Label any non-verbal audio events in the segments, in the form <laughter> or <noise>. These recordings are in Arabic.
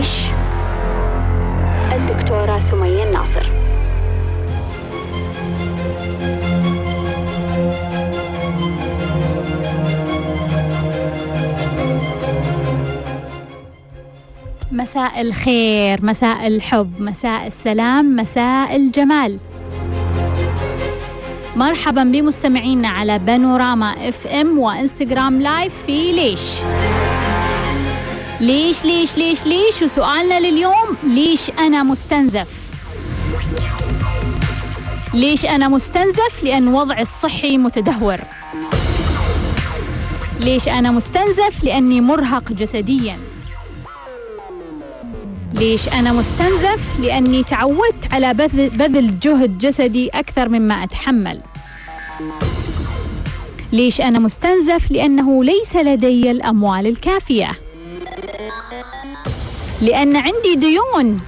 ليش الدكتورة سمية الناصر. مساء الخير مساء الحب مساء السلام مساء الجمال. مرحبا بمستمعينا على بانوراما FM وإنستغرام live في ليش؟ ليش ليش ليش ليش؟ وسؤالنا لليوم ليش أنا مستنزف؟ ليش أنا مستنزف؟ لأن وضعي الصحي متدهور. ليش أنا مستنزف؟ لأني مرهق جسديا. ليش أنا مستنزف؟ لأني تعودت على بذل جهد جسدي أكثر مما أتحمل. ليش أنا مستنزف؟ لأنه ليس لدي الأموال الكافية. لأن عندي ديون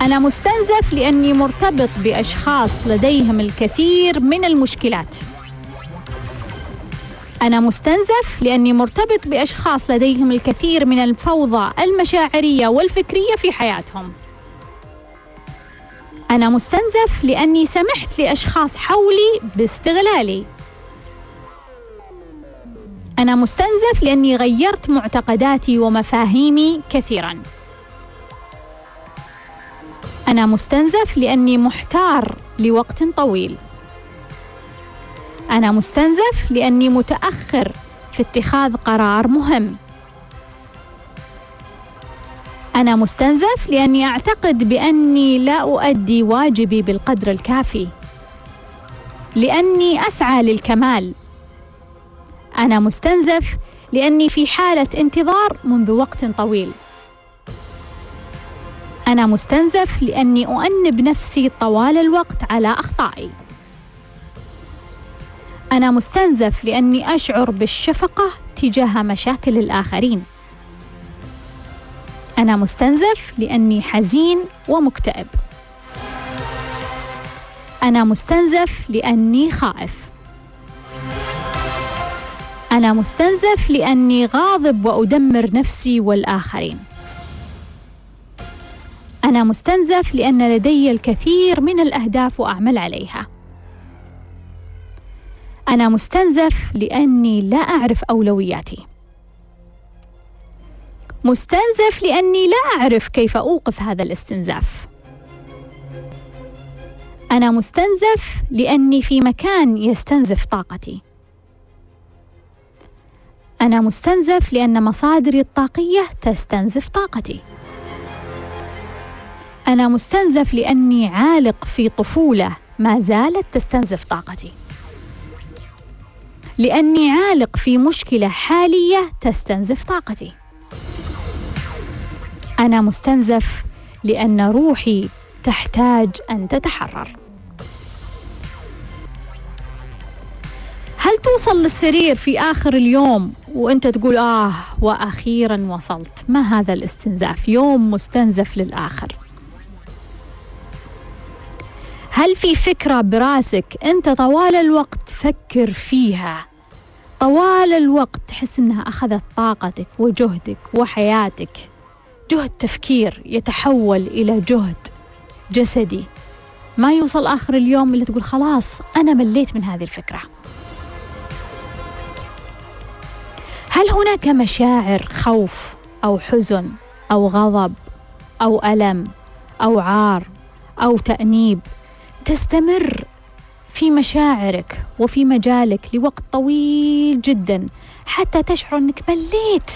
أنا مستنزف لأني مرتبط بأشخاص لديهم الكثير من المشكلات أنا مستنزف لأني مرتبط بأشخاص لديهم الكثير من الفوضى المشاعرية والفكرية في حياتهم. أنا مستنزف لأني سمحت لأشخاص حولي باستغلالي. أنا مستنزف لأني غيرت معتقداتي ومفاهيمي كثيرا. أنا مستنزف لأني محتار لوقت طويل. أنا مستنزف لأني متأخر في اتخاذ قرار مهم. أنا مستنزف لأني أعتقد بأني لا أؤدي واجبي بالقدر الكافي. لأني أسعى للكمال. أنا مستنزف لأني في حالة انتظار منذ وقت طويل. أنا مستنزف لأني أؤنب نفسي طوال الوقت على أخطائي. أنا مستنزف لأني أشعر بالشفقة تجاه مشاكل الآخرين. أنا مستنزف لأني حزين ومكتئب. أنا مستنزف لأني خائف. أنا مستنزف لأني غاضب وأدمر نفسي والآخرين. أنا مستنزف لأن لدي الكثير من الأهداف وأعمل عليها. أنا مستنزف لأني لا أعرف أولوياتي. مستنزف لأني لا أعرف كيف أوقف هذا الاستنزاف. أنا مستنزف لأني في مكان يستنزف طاقتي. أنا مستنزف لأن مصادري الطاقية تستنزف طاقتي. أنا مستنزف لأني عالق في طفولة ما زالت تستنزف طاقتي. لأني عالق في مشكلة حالية تستنزف طاقتي. أنا مستنزف لأن روحي تحتاج أن تتحرر. هل توصل للسرير في آخر اليوم وأنت تقول آه وأخيرا وصلت. ما هذا الاستنزاف؟ يوم مستنزف للآخر. هل في فكرة براسك أنت طوال الوقت تفكر فيها؟ طوال الوقت تحس أنها أخذت طاقتك وجهدك وحياتك. جهد تفكير يتحول إلى جهد جسدي. ما يوصل آخر اليوم اللي تقول خلاص أنا مليت من هذه الفكرة. هل هناك مشاعر خوف أو حزن أو غضب أو ألم أو عار أو تأنيب تستمر في مشاعرك وفي مجالك لوقت طويل جدا حتى تشعر أنك مليت؟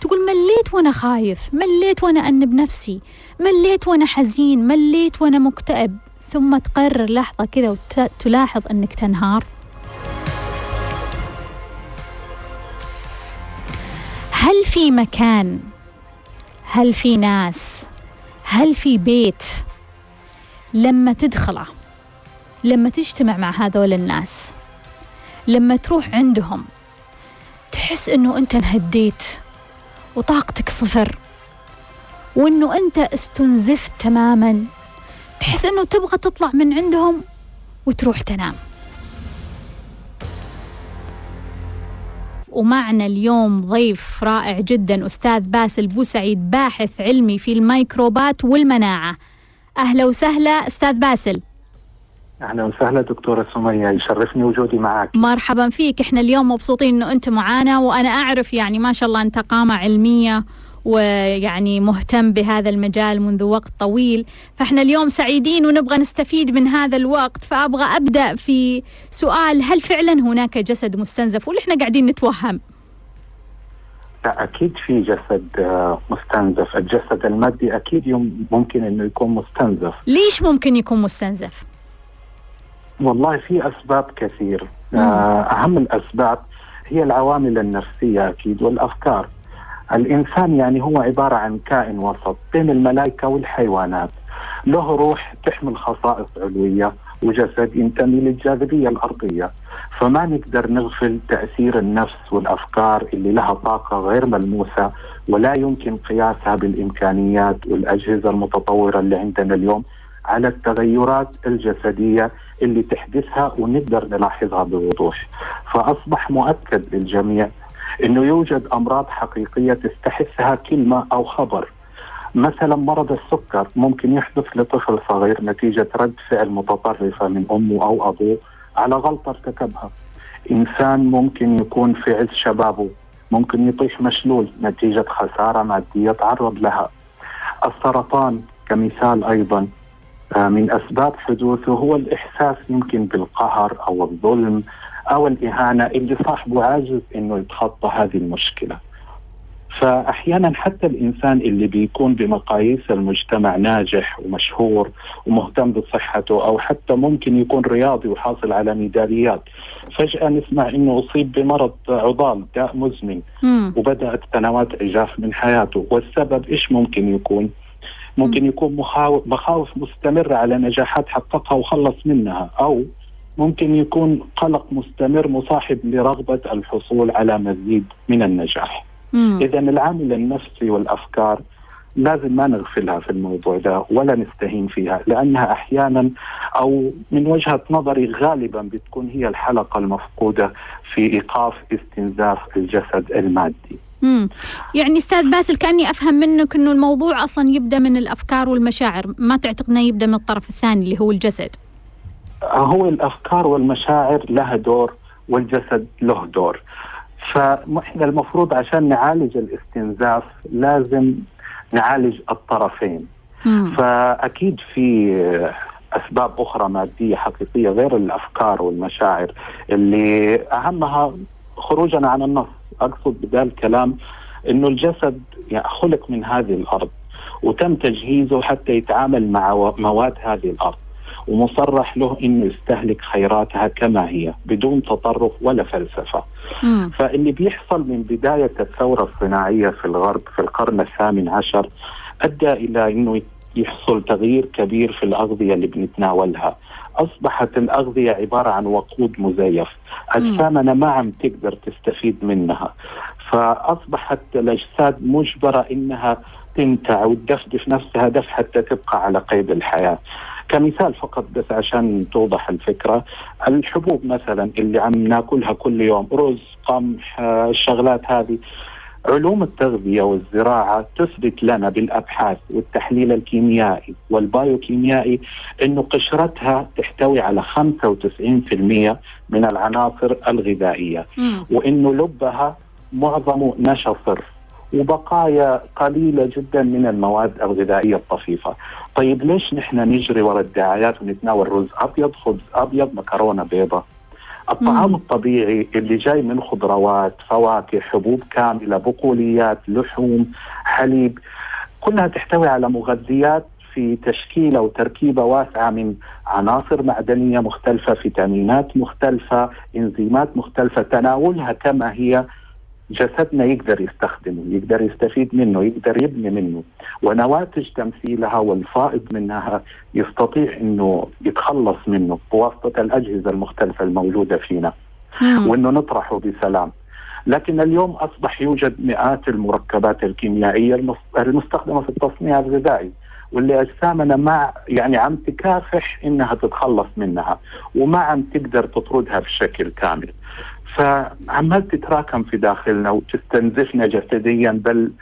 تقول مليت وأنا خايف مليت وأنا أنب نفسي مليت وأنا حزين مليت وأنا مكتئب ثم تقرر لحظة كذا وتلاحظ أنك تنهار. هل في مكان؟ هل في ناس؟ هل في بيت؟ لما تدخله لما تجتمع مع هذول الناس لما تروح عندهم تحس إنه أنت انهديت وطاقتك صفر وإنه أنت استنزفت تماما تحس إنه تبغى تطلع من عندهم وتروح تنام. ومعنا اليوم ضيف رائع جدا أستاذ باسل بوسعيد باحث علمي في الميكروبات والمناعة. أهلا وسهلا أستاذ باسل. أهلا وسهلا دكتورة سمية يشرفني وجودي معك. مرحبا فيك إحنا اليوم مبسوطين إنه أنت معانا وأنا أعرف يعني ما شاء الله أنت قامة علمية ويعني مهتم بهذا المجال منذ وقت طويل. فإحنا اليوم سعيدين ونبغى نستفيد من هذا الوقت. فأبغى أبدأ في سؤال هل فعلا هناك جسد مستنزف؟ ولا إحنا قاعدين نتوهم. لا أكيد في جسد آه، مستنزف. الجسد المادي أكيد ممكن إنه يكون مستنزف. ليش ممكن يكون مستنزف؟ والله في أسباب كثير. آه، أهم الأسباب هي العوامل النفسية أكيد والأفكار. الإنسان يعني هو عبارة عن كائن وسط بين الملائكة والحيوانات. له روح تحمل خصائص علوية وجسد ينتمي للجاذبية الأرضية. فما نقدر نغفل تأثير النفس والأفكار اللي لها طاقة غير ملموسة ولا يمكن قياسها بالإمكانيات والأجهزة المتطورة اللي عندنا اليوم على التغيرات الجسدية اللي تحدثها ونقدر نلاحظها بوضوح. فأصبح مؤكد للجميع إنه يوجد أمراض حقيقية تستحثها كلمة أو خبر مثلا مرض السكر ممكن يحدث لطفل صغير نتيجة رد فعل متطرفة من أمه أو أبوه على غلطة ارتكبها. إنسان ممكن يكون في عز شبابه ممكن يطيح مشلول نتيجة خسارة مادية تعرض لها. السرطان كمثال أيضا آه، من أسباب حدوثه هو الإحساس يمكن بالقهر أو الظلم أو الإهانة اللي صاحبه عاجز إنه يتخطى هذه المشكلة. فأحيانا حتى الإنسان اللي بيكون بمقاييس المجتمع ناجح ومشهور ومهتم بصحته أو حتى ممكن يكون رياضي وحاصل على ميداليات فجأة نسمع إنه أصيب بمرض عضال داء مزمن وبدأت سنوات عجاف من حياته والسبب إيش ممكن يكون؟ ممكن يكون مخاوف مستمرة على نجاحات حققها وخلص منها أو ممكن يكون قلق مستمر مصاحب لرغبة الحصول على مزيد من النجاح. إذا العامل النفسي والأفكار لازم ما نغفلها في الموضوع ده ولا نستهين فيها لأنها أحيانا أو من وجهة نظري غالبا بتكون هي الحلقة المفقودة في إيقاف استنزاف الجسد المادي. امم يعني أستاذ باسل كأني أفهم منك إنه الموضوع أصلا يبدأ من الأفكار والمشاعر، ما تعتقد إنه يبدأ من الطرف الثاني اللي هو الجسد؟ هو الأفكار والمشاعر لها دور والجسد له دور. فإحنا المفروض عشان نعالج الاستنزاف لازم نعالج الطرفين مم. فأكيد في أسباب أخرى مادية حقيقية غير الأفكار والمشاعر اللي أهمها خروجنا عن النص أقصد بذا الكلام إنه الجسد يعني خلق من هذه الأرض وتم تجهيزه حتى يتعامل مع مواد هذه الأرض ومصرح له إنه يستهلك خيراتها كما هي بدون تطرف ولا فلسفة. مم. فاللي بيحصل من بداية الثورة الصناعية في الغرب في القرن الثامن عشر أدى إلى إنه يحصل تغيير كبير في الأغذية اللي بنتناولها. أصبحت الأغذية عبارة عن وقود مزيف، اجسامنا ما عم تقدر تستفيد منها. فأصبحت الأجساد مجبرة إنها تنتع وتدفدف نفسها دف حتى تبقى على قيد الحياة. كمثال فقط بس عشان توضح الفكرة الحبوب مثلا اللي عم ناكلها كل يوم رز قمح الشغلات هذه علوم التغذية والزراعة تثبت لنا بالأبحاث والتحليل الكيميائي والبايوكيميائي أنه قشرتها تحتوي على 95% من العناصر الغذائية. وأنه لبها معظمه نشا صرف. وبقايا قليلة جدا من المواد الغذائية الطفيفة. طيب ليش نحن نجري وراء الدعايات ونتناول رز أبيض خبز أبيض مكرونة بيضة؟ الطعام مم. الطبيعي اللي جاي من خضروات فواكه حبوب كاملة بقوليات لحوم حليب كلها تحتوي على مغذيات في تشكيلة وتركيبة واسعة من عناصر معدنية مختلفة، فيتامينات مختلفة، إنزيمات مختلفة، تناولها كما هي جسدنا يقدر يستخدمه يقدر يستفيد منه يقدر يبني منه. ونواتج تمثيلها والفائض منها يستطيع إنه يتخلص منه بواسطة الأجهزة المختلفة الموجودة فينا. وإنه نطرحه بسلام. لكن اليوم أصبح يوجد مئات المركبات الكيميائية المستخدمة في التصنيع الغذائي واللي أجسامنا ما يعني عم تكافح إنها تتخلص منها وما عم تقدر تطردها بشكل كامل. فعمال تتراكم في داخلنا وتستنزفنا جسديا بل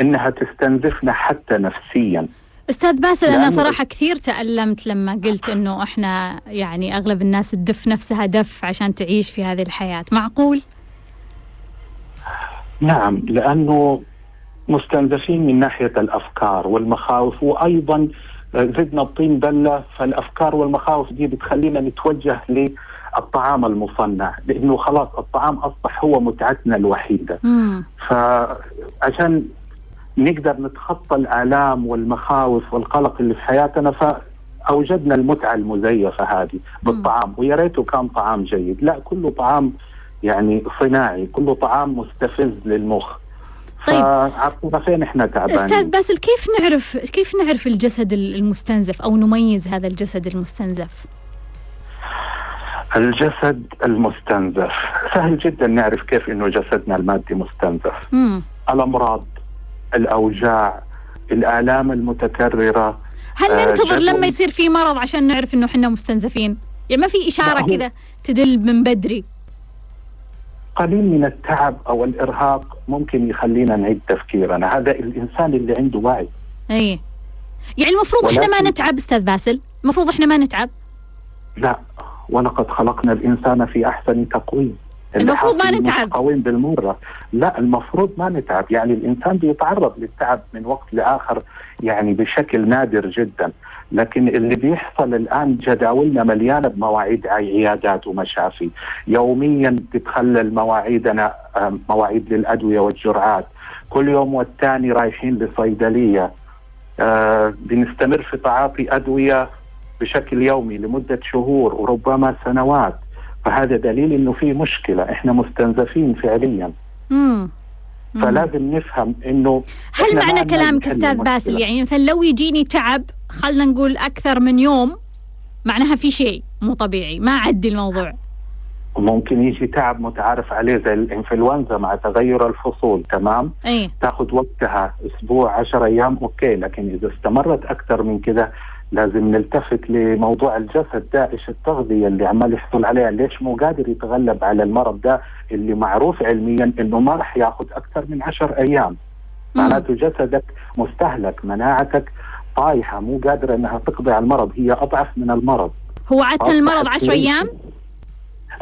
إنها تستنزفنا حتى نفسيا. أستاذ باسل أنا صراحة كثير تألمت لما قلت إنه إحنا يعني أغلب الناس تدف نفسها دف عشان تعيش في هذه الحياة. معقول؟ نعم لأنه مستنزفين من ناحية الأفكار والمخاوف وأيضا زدنا الطين بلة فالأفكار والمخاوف دي بتخلينا نتوجه للطعام المصنع لأنه خلاص الطعام أصبح هو متعتنا الوحيدة. مم. فعشان نقدر نتخطى الآلام والمخاوف والقلق اللي في حياتنا فأوجدنا المتعة المزيفة هذه بالطعام. ويا ريته كان طعام جيد. لا كله طعام يعني صناعي كله طعام مستفز للمخ. طيب. فين إحنا تعبانين؟ أستاذ باسل كيف نعرف كيف نعرف الجسد المستنزف أو نميز هذا الجسد المستنزف؟ الجسد المستنزف. سهل جدا نعرف كيف إنه جسدنا المادي مستنزف. مم. الأمراض الأوجاع الآلام المتكررة هل آه، ننتظر لما يصير في مرض عشان نعرف إنه إحنا مستنزفين؟ يعني ما في إشارة كذا تدل من بدري. قليل من التعب أو الإرهاق ممكن يخلينا نعيد تفكيرنا. هذا الإنسان اللي عنده وعي. اي يعني المفروض إحنا ما نتعب أستاذ باسل؟ المفروض إحنا ما نتعب؟ لا. ولقد خلقنا الإنسان في أحسن تقويم. المفروض ما نتعب. قوين بالمرة. لا المفروض ما نتعب. يعني الإنسان بيتعرض للتعب من وقت لآخر يعني بشكل نادر جدا. لكن اللي بيحصل الآن جداولنا مليانة بمواعيد عيادات ومشافي. يوميا تتخلل مواعيدنا مواعيد للأدوية والجرعات. كل يوم والتاني رايحين لصيدلية. آه بنستمر في تعاطي أدوية بشكل يومي لمدة شهور وربما سنوات فهذا دليل إنه في مشكلة إحنا مستنزفين فعليا. مم. فلازم نفهم إنه هل معنى كلامك أستاذ باسل؟ يعني مثلا لو يجيني تعب خلنا نقول أكثر من يوم معناها في شيء مو طبيعي ما عدي الموضوع. ممكن يجي تعب متعارف عليه زي الإنفلونزا مع تغير الفصول تمام؟ إيه. تاخذ وقتها أسبوع عشر أيام أوكي لكن إذا استمرت أكثر من كذا لازم نلتفت لموضوع الجسد داعش التغذية اللي عمال يحصل عليها. ليش مو قادر يتغلب على المرض ده اللي معروف علميا إنه ما راح ياخذ أكثر من عشر أيام؟ معناته جسدك مستهلك مناعتك طايحة مو قادرة إنها تقضي على المرض هي أضعف من المرض. هو عاده المرض 10 أيام؟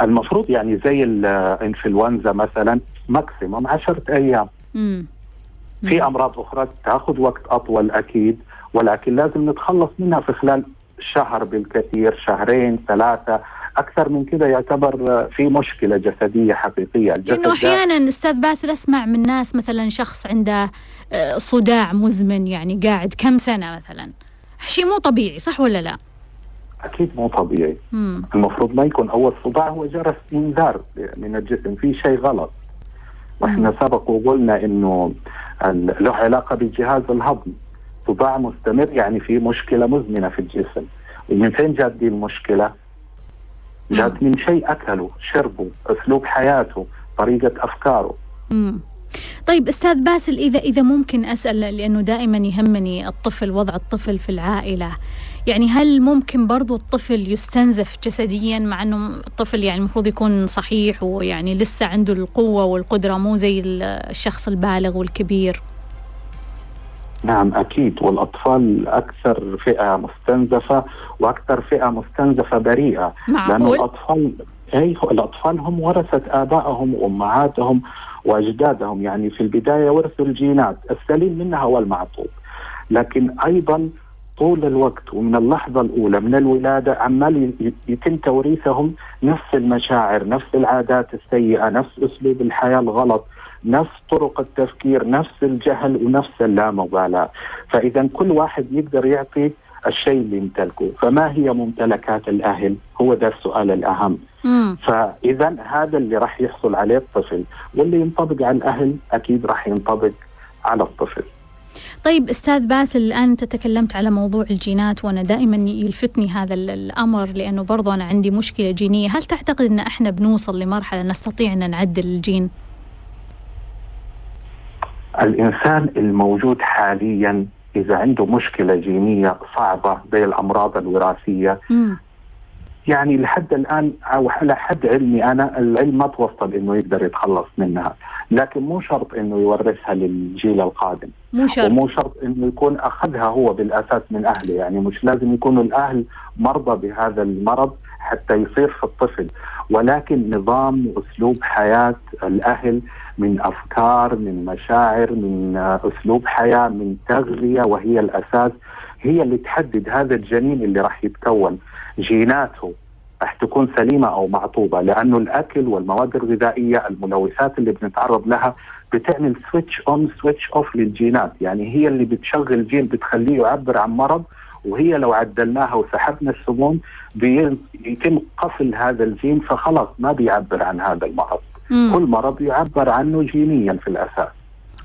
المفروض يعني زي الإنفلونزا مثلا ماكسيموم 10 أيام. مم. في أمراض أخرى تاخذ وقت أطول أكيد. ولكن لازم نتخلص منها في خلال شهر بالكثير شهرين ثلاثة أكثر من كذا يعتبر في مشكلة جسدية حقيقية. لأنه أحيانا أستاذ باسل أسمع من ناس مثلا شخص عنده آه، صداع مزمن يعني قاعد كم سنة مثلا. شيء مو طبيعي صح ولا لا؟ أكيد مو طبيعي. مم. المفروض ما يكون أول صداع هو جرس إنذار من الجسم في شيء غلط. وإحنا سبق وقلنا إنه له علاقة بالجهاز الهضمي. صداع مستمر يعني في مشكلة مزمنة في الجسم. ومن فين جات دي المشكلة؟ جات من شيء أكله شربه أسلوب حياته طريقة أفكاره. مم. طيب أستاذ باسل إذا إذا ممكن أسأل لأنه دائما يهمني الطفل وضع الطفل في العائلة. يعني هل ممكن برضو الطفل يستنزف جسديا مع إنه الطفل يعني المفروض يكون صحيح ويعني لسه عنده القوة والقدرة مو زي الشخص البالغ والكبير؟ نعم أكيد. والأطفال أكثر فئة مستنزفة وأكثر فئة مستنزفة بريئة؟ لأنه الأطفال أي الأطفال هم ورثة آبائهم وامهاتهم وأجدادهم. يعني في البداية ورثوا الجينات السليم منها هو المعطوب. لكن أيضا طول الوقت ومن اللحظة الأولى من الولادة عمال يتم توريثهم نفس المشاعر نفس العادات السيئة نفس أسلوب الحياة الغلط. نفس طرق التفكير نفس الجهل ونفس اللامبالاة. فإذا كل واحد يقدر يعطي الشيء اللي يمتلكه. فما هي ممتلكات الأهل؟ هو ده السؤال الأهم. مم. فإذا هذا اللي راح يحصل عليه الطفل واللي ينطبق على الأهل أكيد راح ينطبق على الطفل. طيب أستاذ باسل الآن أنت تكلمت على موضوع الجينات وأنا دائما يلفتني هذا الأمر لأنه برضو أنا عندي مشكلة جينية، هل تعتقد أن إحنا بنوصل لمرحلة نستطيع أن نعدل الجين؟ الإنسان الموجود حاليا إذا عنده مشكلة جينية صعبة زي الأمراض الوراثية. م. يعني لحد الآن أو على حد علمي أنا العلم ما توصل إنه يقدر يتخلص منها. لكن مو شرط إنه يورثها للجيل القادم. مو شرط. ومو شرط إنه يكون أخذها هو بالأساس من أهله. يعني مش لازم يكونوا الأهل مرضى بهذا المرض حتى يصير في الطفل. ولكن نظام وأسلوب حياة الأهل من أفكار من مشاعر من أسلوب حياة من تغذية وهي الأساس هي اللي تحدد هذا الجنين اللي راح يتكون. جيناته راح تكون سليمة أو معطوبة لأنه الأكل والمواد الغذائية الملوثات اللي بنتعرض لها بتعمل switch on switch off للجينات. يعني هي اللي بتشغل جين بتخليه يعبر عن مرض وهي لو عدلناها وسحبنا السموم بيتم قفل هذا الجين فخلاص ما بيعبر عن هذا المرض. مم. كل مرض يعبر عنه جينيا في الأساس.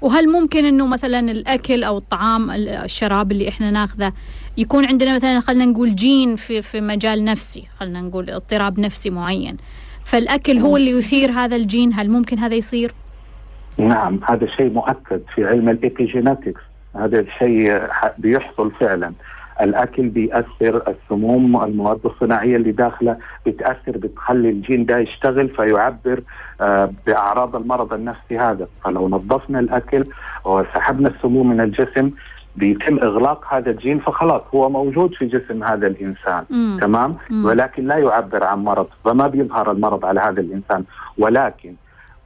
وهل ممكن إنه مثلا الأكل أو الطعام الشراب اللي إحنا ناخذه يكون عندنا مثلا خلينا نقول جين في في مجال نفسي خلينا نقول اضطراب نفسي معين. فالأكل هو اللي يثير هذا الجين هل ممكن هذا يصير؟ نعم هذا شيء مؤكد في علم الابيجينetics هذا الشيء بيحصل فعلا. الأكل بيأثر السموم المواد الصناعية اللي داخلة بتأثر بتخلي الجين ده يشتغل فيعبر آه، بأعراض المرض النفسي هذا. فلو نظفنا الأكل وسحبنا السموم من الجسم بيتم إغلاق هذا الجين فخلاص هو موجود في جسم هذا الإنسان. مم. تمام؟ مم. ولكن لا يعبر عن مرض فما بيظهر المرض على هذا الإنسان. ولكن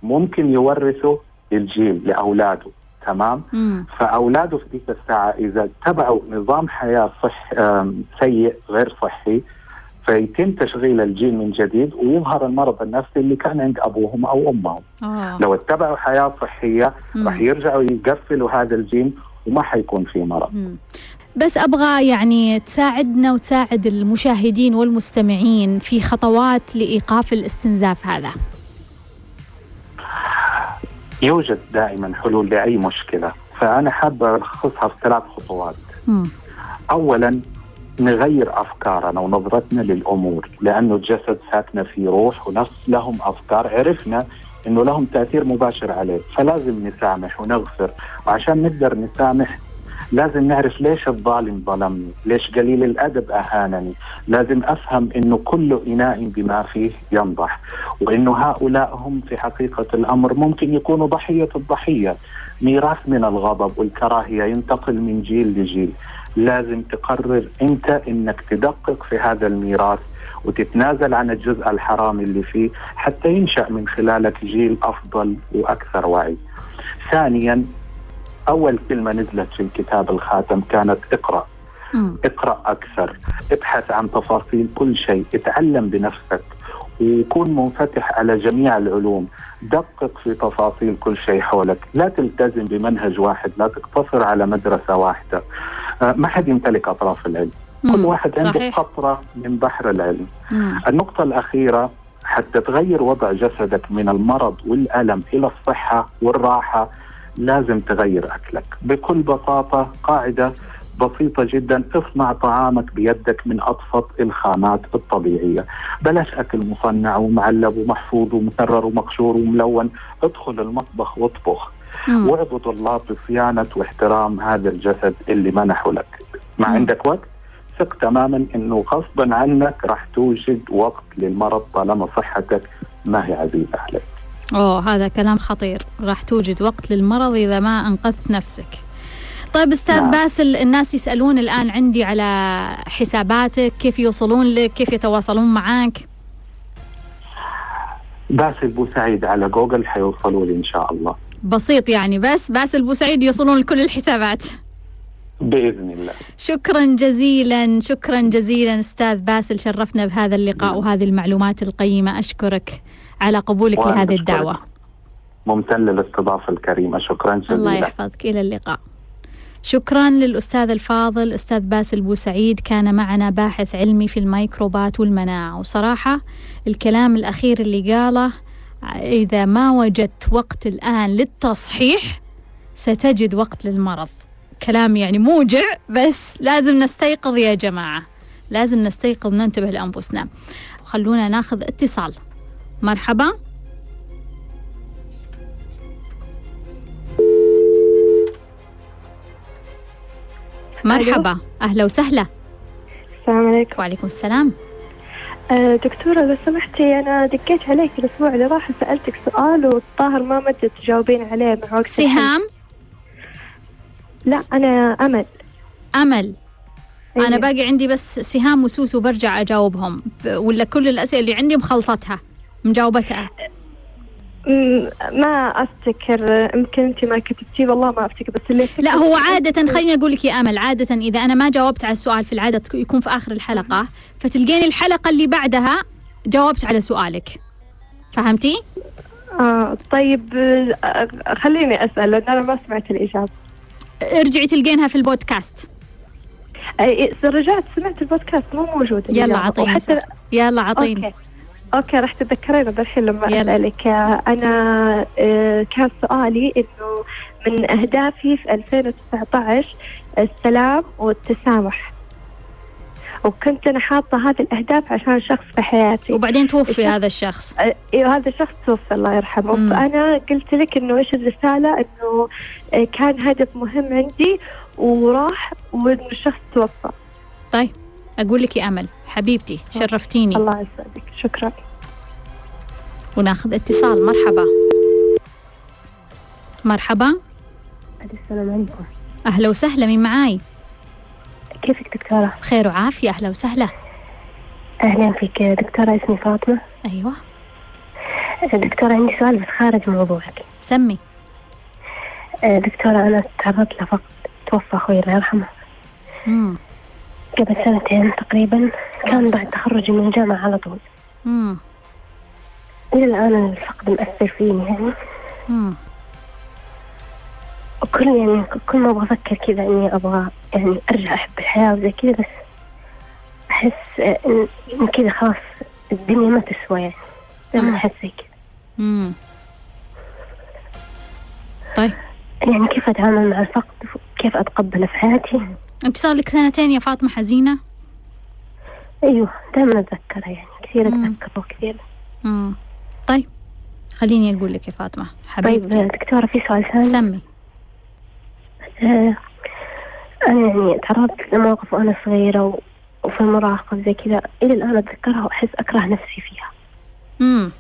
ممكن يورثه للجيل لأولاده. تمام مم. فأولاده في تلك الساعة إذا اتبعوا نظام حياة صح سيء غير صحي فيتم تشغيل الجين من جديد ويظهر المرض النفسي اللي كان عند أبوهم أو أمهم. آه. لو اتبعوا حياة صحية راح يرجعوا يقفلوا هذا الجين وما حيكون في مرض. مم. بس أبغى يعني تساعدنا وتساعد المشاهدين والمستمعين في خطوات لإيقاف الاستنزاف هذا. يوجد دائما حلول لأي مشكلة فأنا حابب الخصها في ثلاث خطوات م. اولا نغير أفكارنا ونظرتنا للأمور لأنه الجسد ساكنة في روح ونفس لهم أفكار عرفنا إنه لهم تأثير مباشر عليه فلازم نسامح ونغفر وعشان نقدر نسامح لازم نعرف ليش الظالم ظلمني؟ ليش قليل الأدب أهانني؟ لازم أفهم أنه كل إناء بما فيه ينضح وأنه هؤلاء هم في حقيقة الأمر. ممكن يكونوا ضحية الضحية ميراث من الغضب والكراهية ينتقل من جيل لجيل. لازم تقرر أنت أنك تدقق في هذا الميراث وتتنازل عن الجزء الحرام اللي فيه حتى ينشأ من خلالك جيل أفضل وأكثر وعي. ثانيا أول كلمة نزلت في الكتاب الخاتم كانت اقرأ. مم. اقرأ أكثر. ابحث عن تفاصيل كل شيء. اتعلم بنفسك. وكون منفتح على جميع العلوم. دقق في تفاصيل كل شيء حولك. لا تلتزم بمنهج واحد. لا تقتصر على مدرسة واحدة. آه، ما حد يمتلك أطراف العلم. مم. كل واحد عنده صحيح. قطرة من بحر العلم. مم. النقطة الأخيرة حتى تغير وضع جسدك من المرض والألم إلى الصحة والراحة لازم تغير أكلك. بكل بساطة قاعدة بسيطة جدا اصنع طعامك بيدك من أبسط الخامات الطبيعية. بلاش أكل مصنع ومعلب ومحفوظ ومكرر ومقشور وملون. ادخل المطبخ واطبخ. واعبد الله بصيانة واحترام هذا الجسد اللي منحه لك. ما عندك وقت؟ ثق تماما إنه غصبا عنك راح توجد وقت للمرض طالما صحتك ما هي عزيزة عليك. أوه هذا كلام خطير. راح توجد وقت للمرض إذا ما أنقذت نفسك. طيب أستاذ نعم. باسل الناس يسألون الآن عندي على حساباتك كيف يوصلون لك؟ كيف يتواصلون معك باسل بوسعيد على جوجل حيوصلوا لي إن شاء الله. بسيط يعني بس باسل بوسعيد يوصلون لكل الحسابات. بإذن الله. شكرا جزيلا شكرا جزيلا أستاذ باسل شرفنا بهذا اللقاء نعم. وهذه المعلومات القيمة. أشكرك. على قبولك لهذه الدعوة. ممتن للاستضافة الكريمة شكرا جزيلا. الله يحفظك. إلى اللقاء. شكرا للأستاذ الفاضل أستاذ باسل بوسعيد كان معنا باحث علمي في الميكروبات والمناعة. وصراحة الكلام الأخير اللي قاله إذا ما وجدت وقت الآن للتصحيح ستجد وقت للمرض. كلام يعني موجع بس لازم نستيقظ يا جماعة. لازم نستيقظ ننتبه لأنفسنا. خلونا ناخذ اتصال. مرحبا. مرحبا. أهلا وسهلا. السلام عليكم. وعليكم السلام. آه، دكتورة لو سمحتي أنا دقيت عليك الأسبوع اللي راح سألتك سؤال والظاهر ما مدت تجاوبين عليه مع وقت. سهام؟ لا أنا أمل. أمل. أنا أيوة. باقي عندي بس سهام وسوسو برجع أجاوبهم ب- ولا كل الأسئلة اللي عندي مخلصتها. مجاوبتها ما أفتكر يمكن أنت ما كتبتيه والله ما أفتكر بس اللي لا هو عادة خليني أقول لك يا أمل عادة إذا أنا ما جاوبت على السؤال في العادة يكون في آخر الحلقة فتلقيني الحلقة اللي بعدها جاوبت على سؤالك فهمتي؟ آه طيب خليني أسأل لأن أنا ما سمعت الإجابة ارجعي تلقينها في البودكاست أي رجعت سمعت البودكاست مو موجود يلا. عطيني وحتى. يلا عطيني okay okay راح تتذكرين بالحين لما يلا. أسألك. آه، كان سؤالي إنه من أهدافي في 2019 السلام والتسامح. وكنت أنا حاطة هذه الأهداف عشان شخص في حياتي. وبعدين توفي الشخص- هذا الشخص. إيه هذا الشخص توفى الله يرحمه. مم. فأنا قلت لك إنه إيش الرسالة؟ إنه آه، كان هدف مهم عندي وراح وإنه الشخص توفى. طيب. أقول لك يا أمل حبيبتي شرفتيني. الله يسعدك. شكرا. وناخذ اتصال. مرحبا. مرحبا. السلام عليكم. أهلا وسهلا مين معاي؟ كيفك دكتورة؟ بخير وعافية أهلا وسهلا. أهلا فيك دكتورة اسمي فاطمة. أيوة. دكتورة عندي سؤال بس خارج موضوعك. سمي. دكتورة أنا تعرضت لفقد توفى أخوي الله يرحمه. قبل سنتين تقريبا. كان بعد تخرجي من الجامعة على طول. إلى الآن الفقد مأثر فيني يعني. وكل يعني كل ما أبغى أفكر كذا إني أبغى يعني أرجع أحب الحياة وزي كذا بس أحس إن كذا خلاص الدنيا ما تسوى يعني. دائما. أحس زي كذا. طيب. يعني كيف أتعامل مع الفقد؟ كيف أتقبله في حياتي؟ أنت صار لك سنتين يا فاطمة حزينة؟ أيوه دائما أتذكره يعني. كثير مم. أتذكره كثير مم. طيب خليني أقول لك يا فاطمة طيب حبيبتي آه، دكتورة في سؤال ثاني؟ سمي. آه، أنا يعني تعرضت لمواقف وأنا صغيرة و... وفي المراهقة زي كذا إلى الآن أتذكرها وأحس أكره نفسي فيها. مم.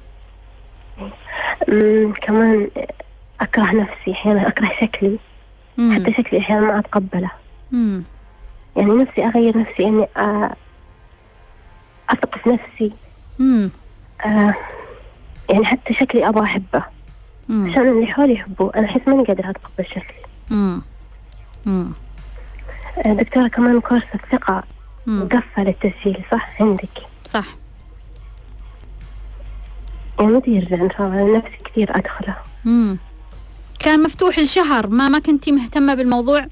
أمم، كمان أكره نفسي أحيانا أكره شكلي. مم. حتى شكلي أحيانا ما أتقبله. مم. يعني نفسي أغير نفسي إني آه، أثق في نفسي مم. آه، يعني حتى شكلي أبغى أحبه مم. عشان اللي حولي يحبوه أنا أحس ماني قادرة أتقبل شكلي مم. مم. آه، دكتورة كمان كورس الثقة مم. مقفل التسجيل صح عندك صح يعني متى يرجع إن شاء الله نفسي كثير أدخله مم. كان مفتوح لشهر ما ما كنتي مهتمة بالموضوع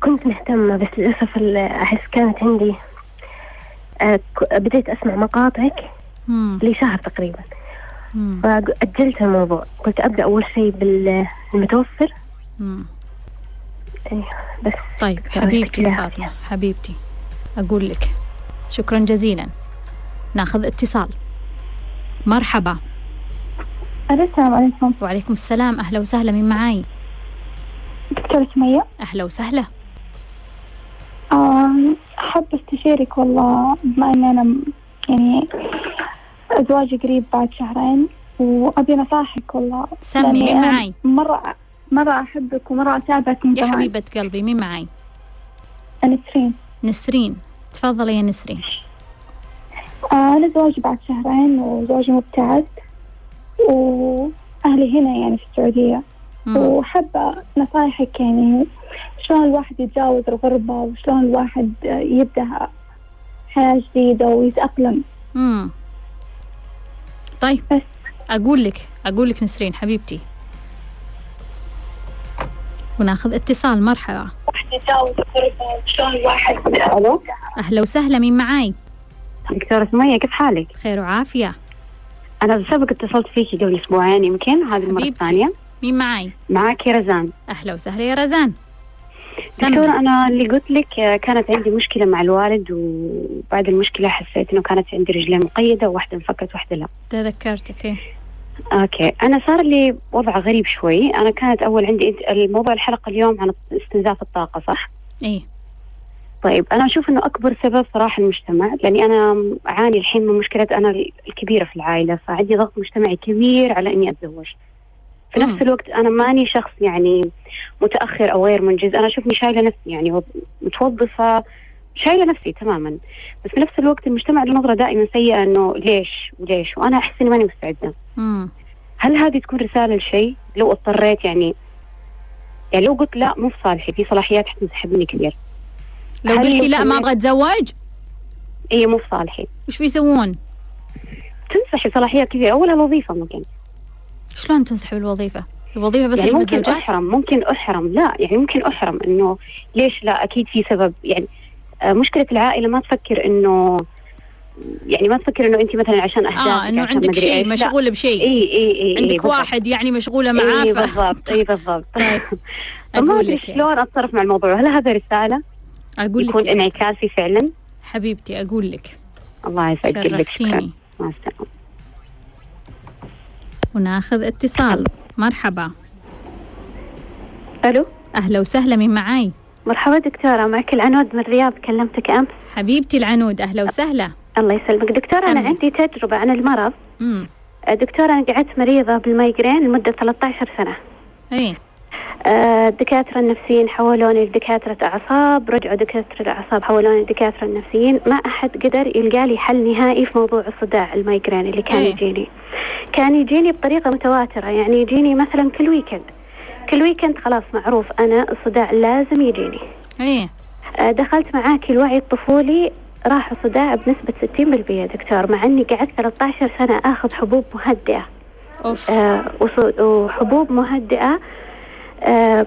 كنت مهتمة بس للأسف ال- أحس كانت عندي آه، بديت أسمع مقاطعك. لشهر تقريبا. مم. فأجلت الموضوع. قلت أبدأ أول شيء بالمتوفر مم. إيه، بس. طيب حبيبتي يا فاطمة. حبيبتي أقول لك شكرا جزيلا. ناخذ اتصال. مرحبا. السلام عليكم. وعليكم السلام. أهلا وسهلا من معاي؟ دكتورة سمية. أهلا وسهلا. آم، أحب استشيرك والله بما أن أنا يعني زواجي قريب بعد شهرين وأبي نصايحك والله. سمي مين معاي؟ مرة مرة أحبك ومرة أتابعك من يا حبيبة قلبي مين معاي؟ نسرين. نسرين. تفضلي يا نسرين. آه أنا زواجي بعد شهرين وزواجي مبتعد وأهلي هنا يعني في السعودية. وحابة نصايحك يعني شلون الواحد يتجاوز الغربة وشلون الواحد يبدأ حياة جديدة ويتأقلم. مم. طيب بس. أقول لك أقول لك نسرين حبيبتي. وناخذ اتصال مرحبا. الواحد يتجاوز الغربة وشلون الواحد ألو؟ أهلا وسهلا مين معاي؟ دكتورة سمية كيف حالك؟ خير وعافية. أنا سبق اتصلت فيكي قبل أسبوعين يمكن هذه المرة. الثانية. مين معاي؟ معاكي رزان. أهلا وسهلا يا رزان. دكتورة أنا اللي قلت لك آه، كانت عندي مشكلة مع الوالد وبعد المشكلة حسيت إنه كانت عندي رجلين مقيدة وواحدة انفكت واحدة لا. تذكرتك إيه أوكي. أنا صار لي وضع غريب شوي. أنا كانت أول عندي الموضوع الحلقة اليوم عن استنزاف الطاقة صح؟ إيه طيب أنا أشوف إنه أكبر سبب صراحة المجتمع لأني أنا أعاني الحين من مشكلة أنا الكبيرة في العائلة فعندي ضغط مجتمعي كبير على إني أتزوج. في. نفس الوقت أنا ماني شخص يعني متأخر أو غير منجز. أنا أشوفني شايلة نفسي يعني وظ- متوظفة شايلة نفسي تماما. بس في نفس الوقت المجتمع له نظرة دائما سيئة إنه ليش؟ وليش؟ وأنا أحس إني ماني مستعدة. مم. هل هذه تكون رسالة لشيء؟ لو اضطريت يعني يعني لو قلت لا مو في صالحي في صلاحيات حتنسحب مني كثير. لو قلتي لا ما أبغى أتزوج؟ اي مو في صالحي. وش بيسوون؟ تنسحب صلاحيات كثير اول الوظيفه ممكن. شلون تنسحب الوظيفة؟ الوظيفة بس يعني ممكن متزوجات؟ أحرم ممكن أحرم لا يعني ممكن أحرم إنه ليش لا أكيد في سبب يعني آه مشكلة العائلة ما تفكر إنه يعني ما تفكر إنه أنت مثلا عشان أهدافك آه انه عندك شيء. مشغولة بشيء إي إي إي عندك بالضبط. واحد يعني مشغولة معاه إي بالضبط إي بالضبط <laughs> طيب <laughs> فما أقول أدري يعني. شلون أتصرف مع الموضوع هل هذا رسالة أقول لك يكون يعني. انعكاسي فعلا حبيبتي أقول لك الله يسعد قلبك شكرا شرفتيني مع السلامة وناخذ اتصال. مرحبا. ألو؟ أهلا وسهلا من معاي؟ مرحبا دكتورة معك العنود من الرياض كلمتك أمس. حبيبتي العنود أهلا وسهلا. الله يسلمك. دكتورة أنا سمي. عندي تجربة عن المرض. امم دكتورة أنا قعدت مريضة بال migraine لمدة 13 سنة. إيه. الدكاترة النفسيين حولوني لدكاترة أعصاب رجعوا دكاترة الأعصاب حولوني للدكاترة النفسيين. ما أحد قدر يلقى لي حل نهائي في موضوع الصداع ال migraine اللي كان إيه. يجيني. كان يجيني بطريقة متواترة يعني يجيني مثلا كل ويكند كل ويكند خلاص معروف أنا الصداع لازم يجيني. إيه. آه، دخلت معاك الوعي الطفولي راح الصداع بنسبة 60% دكتور مع أني قعدت 13 سنة آخذ حبوب مهدئة. أوف. آه، وحبوب مهدئة آه،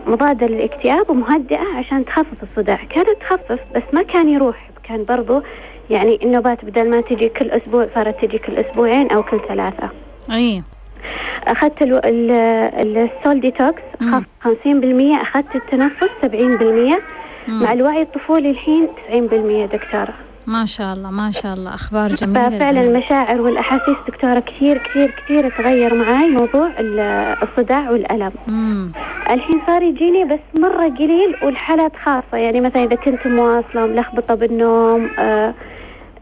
مضادة للاكتئاب ومهدئة عشان تخفف الصداع. كانت تخفف بس ما كان يروح. كان برضو يعني النوبات بدل ما تجي كل أسبوع صارت تجي كل أسبوعين أو كل ثلاثة. إيه أخذت الو- ال- ال- السول ديتوكس. خف 50% أخذت التنفس 70% مم. مع الوعي الطفولي الحين 90% دكتورة. ما شاء الله ما شاء الله. أخبار جميلة ففعلا المشاعر والأحاسيس دكتورة كثير كثير كثير تغير معاي موضوع ال- الصداع والألم. امم الحين صار يجيني بس مرة قليل والحالات خاصة. يعني مثلا إذا كنت مواصلة ملخبطة بالنوم آه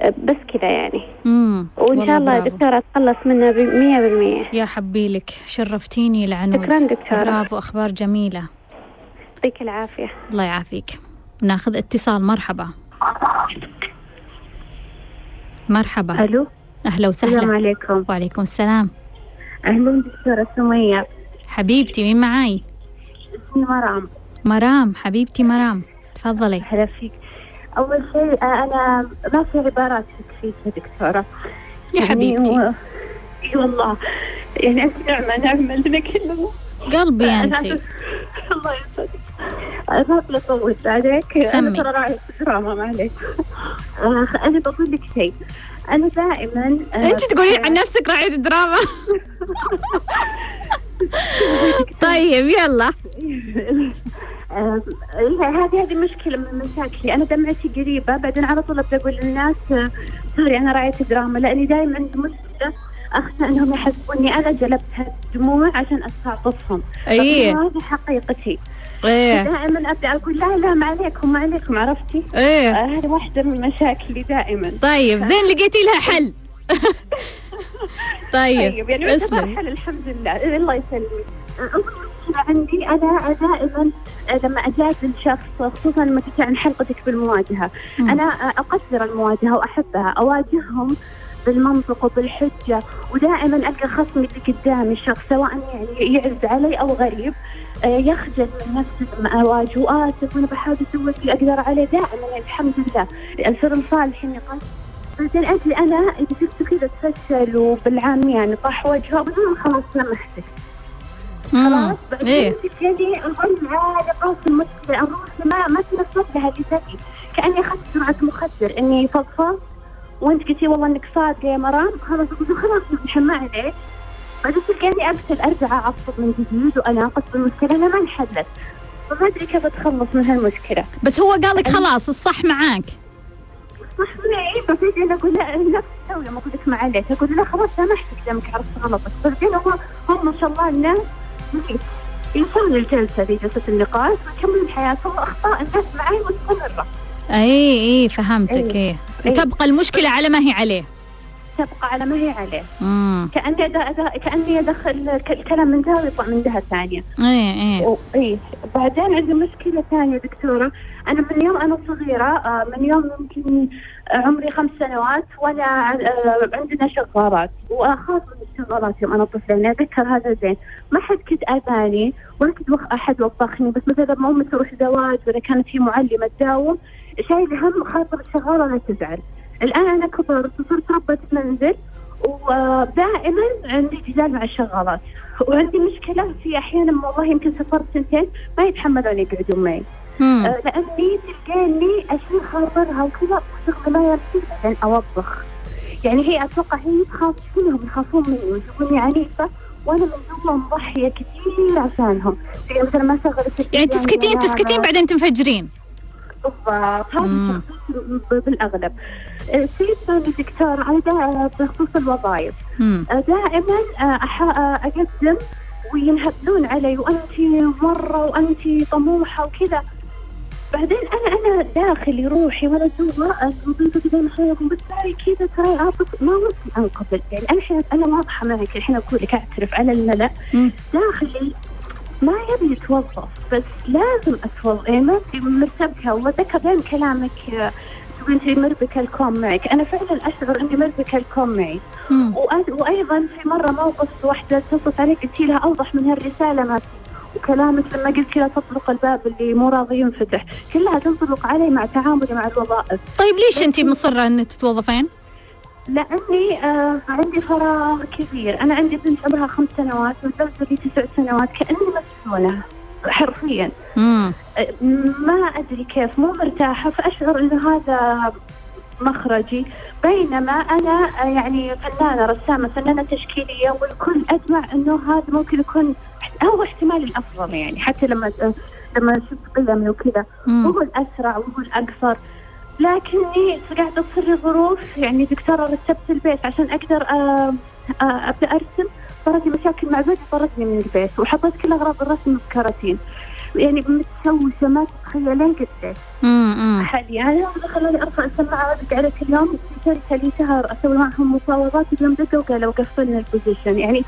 آه، بس كذا يعني. امم وإن شاء الله دكتورة أتخلص منه بمية بالمية. يا حبيلك شرفتيني العنود. شكرا دكتورة. برافو أخبار جميلة. يعطيك العافية. الله يعافيك. ناخذ اتصال مرحبا. مرحبا. ألو؟ أهلا السلام وسهلا عليكم. وعليكم السلام. أهلا دكتورة سمية. حبيبتي مين معاي؟ اسمي مرام. مرام حبيبتي مرام. تفضلي. أهلا فيك. أول شيء أنا ما في عبارات تكفيك دكتورة. يا حبيبتي. و... إي والله. يعني أنت نعمة نعمة لنا كلنا. قلبي انت الله يسعدك. ما أبغى اطول عليك سمي. أنا ترى راعي دراما ما عليك. آه، أنا بقول لك شيء. أنا دائما آه، أنت تقولين عن نفسك راعية دراما <laughs> طيب يلا. آه، هذه هذه مشكلة من مشاكلي، أنا دمعتي قريبة. بعدين على طول أبدأ أقول للناس آه، سوري أنا راعية دراما لأني دائما عندي مشكلة أخشى أنهم يحسبوني أنا جلبت هالدموع عشان أستعطفهم. إيه فهذه هذه حقيقتي. إيه <laughs> دائما أبدأ أقول لا لا ما عليكم ما عليكم عرفتي؟ إيه آه، هذه واحدة من مشاكلي دائما. طيب زين لقيتي لها حل <laughs> طيب طيب يعني اسلم. حل الحمد لله الله يسلمك. عندي أنا دائما لما أجادل شخص خصوصا لما تجي عن حلقتك بالمواجهة مم. أنا أقدر المواجهة وأحبها أواجههم بالمنطق وبالحجة ودائما ألقى خصمي اللي قدامي الشخص سواء يعني يعز علي أو غريب آه، يخجل من نفسه وآسف وأنا بحاول أسوي اللي أقدر عليه دائما الحمد لله. الفرن صالح النقاش بعدين أجي أنا إذا شفته كذا تفشل وبالعام يعني طاح وجهه بقول خلاص سامحتك. مم. خلاص بعدين إيه. تبتدي أقول عاد راس المشكلة أروح ما ما تنفذ لها جسدي كأني أخذت جرعه مخدر إني فضفض وأنت قلتي والله إنك صادقة يا مرام. خلاص خلاص ما عليك بعدين تلقاني ابتل أرجع أعصب من جديد وأناقش بالمشكلة أنا ما انحلت فما أدري كيف أتخلص من هالمشكلة. بس هو قال لك خلاص الصح معاك. صح معي فبعدين أنا أقول لا نفس السوي لما أقول لك ما عليك. أقول لا خلاص سامحتك دامك عرفت غلطك بعدين هو هم ما شاء الله الناس يوصلوا للجلسة ذي جلسة النقاش ويكملون حياتهم وأخطاء الناس معي مستمرة. أي أي فهمتك. أي. تبقى المشكلة على ما هي عليه. تبقى على ما هي عليه. كأني كأني ادخل الكلام من جهه ويطلع من جهه ثانية. اي اي إيه. بعدين عندي مشكلة ثانية دكتورة. أنا من يوم أنا صغيرة آه، من يوم يمكن عمري خمس سنوات وأنا آه، عندنا شغالات. وأخاف من الشغالات يوم أنا طفلة يعني اتذكر هذا زين. ما حد كنت أذاني ولا كنت أحد وبخني بس مثلا لما امي تروح زواج ولا كانت هي معلمة تداوم شايل هم خاطر الشغالة لا تزعل. الآن أنا كبرت وصرت ربة منزل ودائما عندي جدال مع الشغالات وعندي مشكلة في أحيانا والله يمكن سافرت سنتين ما يتحملون يقعدون معي. آه، لأني تلقاني اشيل خاطرها وكذا وشغل ما يرسل بعدين اوبخ يعني هي أتوقع هي تخاف كلهم يخافون مني ويشوفوني عنيفة وأنا من جوا مضحية كثير عشانهم. يعني مثلا ما شغل التلفزيون يعني تسكتين تسكتين بعدين تنفجرين. بالضبط. هذا بالأغلب. الشيء الثاني دكتور على دا- بخصوص الوظائف. مم. دائما أح- أقدم وينهبلون علي وانت مرة وانت طموحة وكذا. بعدين أنا أنا داخلي روحي ولا جوا الوظيفه كذا محيطهم بس كذا تراي عاطف ما ودي أنقبل. يعني أنا الحين أنا واضحه معك الحين أقول لك أعترف على الملأ. داخلي ما يبي يتوظف بس لازم أتوظف. يعني ما مرتبكة وذكر بين كلامك انت مربكة الكون معك. أنا فعلا أشعر إني مربكة الكون معي. وأيضا في مرة موقف واحدة اتصلت عليك قلت لها أوضح من هالرسالة ما وكلامك لما قلت لها تطرق الباب اللي مو راضي ينفتح. كلها تنطبق علي مع تعاملي مع الوظائف. طيب ليش انت مصرة إن تتوظفين؟ لأني آه عندي فراغ كبير. أنا عندي بنت عمرها خمس سنوات وزوجة لي تسع سنوات كأني مسجونه حرفيا. مم. آه، ما أدري كيف مو مرتاحة فأشعر انه هذا مخرجي. بينما أنا آه، يعني فنانة رسامة فنانة تشكيلية والكل اجمع إنه هذا ممكن يكون هو احتمال الأفضل يعني حتى لما آه، لما شفت قيمي وكذا. وهو الأسرع وهو الأقصر. لكني قاعدة تصير ظروف يعني دكتورة رتبت البيت عشان أقدر أبدأ أرسم. صارت لي مشاكل مع زوجي طردني من البيت وحطيت كل أغراض الرسم في كراتين يعني متشوشه ما تتخيلين قديش. حاليا أنا خلاني أرفع السماعة وادق عليك اليوم في شركه لي شهر أسوي معهم مفاوضات اليوم دقوا قالوا قفلنا البوزيشن يعني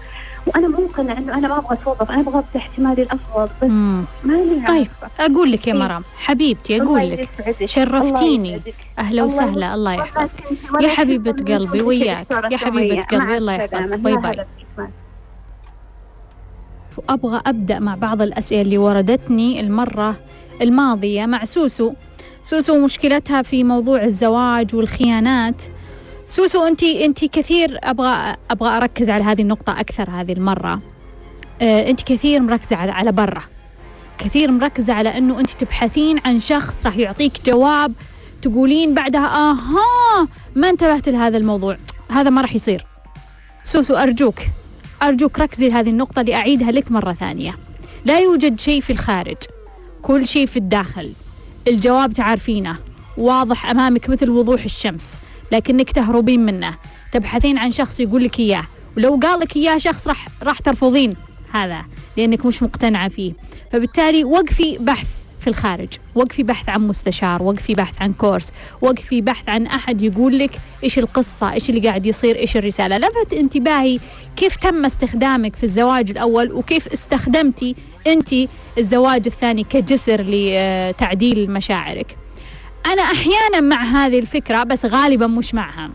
وأنا موقنه إنه أنا ما أبغى أتوظف أنا أبغى احتمالي الأفضل بس مم. ماني طيب عارفة. أقول لك يا إيه. مرام حبيبتي أقول لك. شرفتيني. أهلا وسهلا الله. يحفظك يا من قلبي كل وياك. يا. مع قلبي، الله. يحفظك. bye bye. هلا فيك. مع بعض الأسئلة اللي وردتني المرة الماضية مع سوسو. سوسو مشكلتها في موضوع الزواج والخيانات. سوسو انت انت كثير أبغى أبغى أركز على هذه النقطة أكثر هذه المرة. آه انت كثير مركزة على على برا. كثير مركزة على إنه انت تبحثين عن شخص راح يعطيك جواب تقولين بعدها آها ما انتبهت لهذا الموضوع. هذا ما راح يصير. سوسو أرجوك. أرجوك ركزي لهذه النقطة لأعيدها لك مرة ثانية. لا يوجد شيء في الخارج كل شيء في الداخل. الجواب تعرفينه واضح أمامك مثل وضوح الشمس لكنك تهربين منه. تبحثين عن شخص يقول لك إياه ولو قال لك إياه شخص راح راح ترفضين هذا لأنك مش مقتنعة فيه. فبالتالي وقفي بحث في الخارج. وقفي بحث عن مستشار وقفي بحث عن كورس وقفي بحث عن أحد يقول لك إيش القصة إيش اللي قاعد يصير إيش الرسالة. لفت انتباهي كيف تم استخدامك في الزواج الأول وكيف استخدمتي أنت الزواج الثاني كجسر لتعديل مشاعرك. أنا أحيانا مع هذه الفكرة بس غالبا مش معها.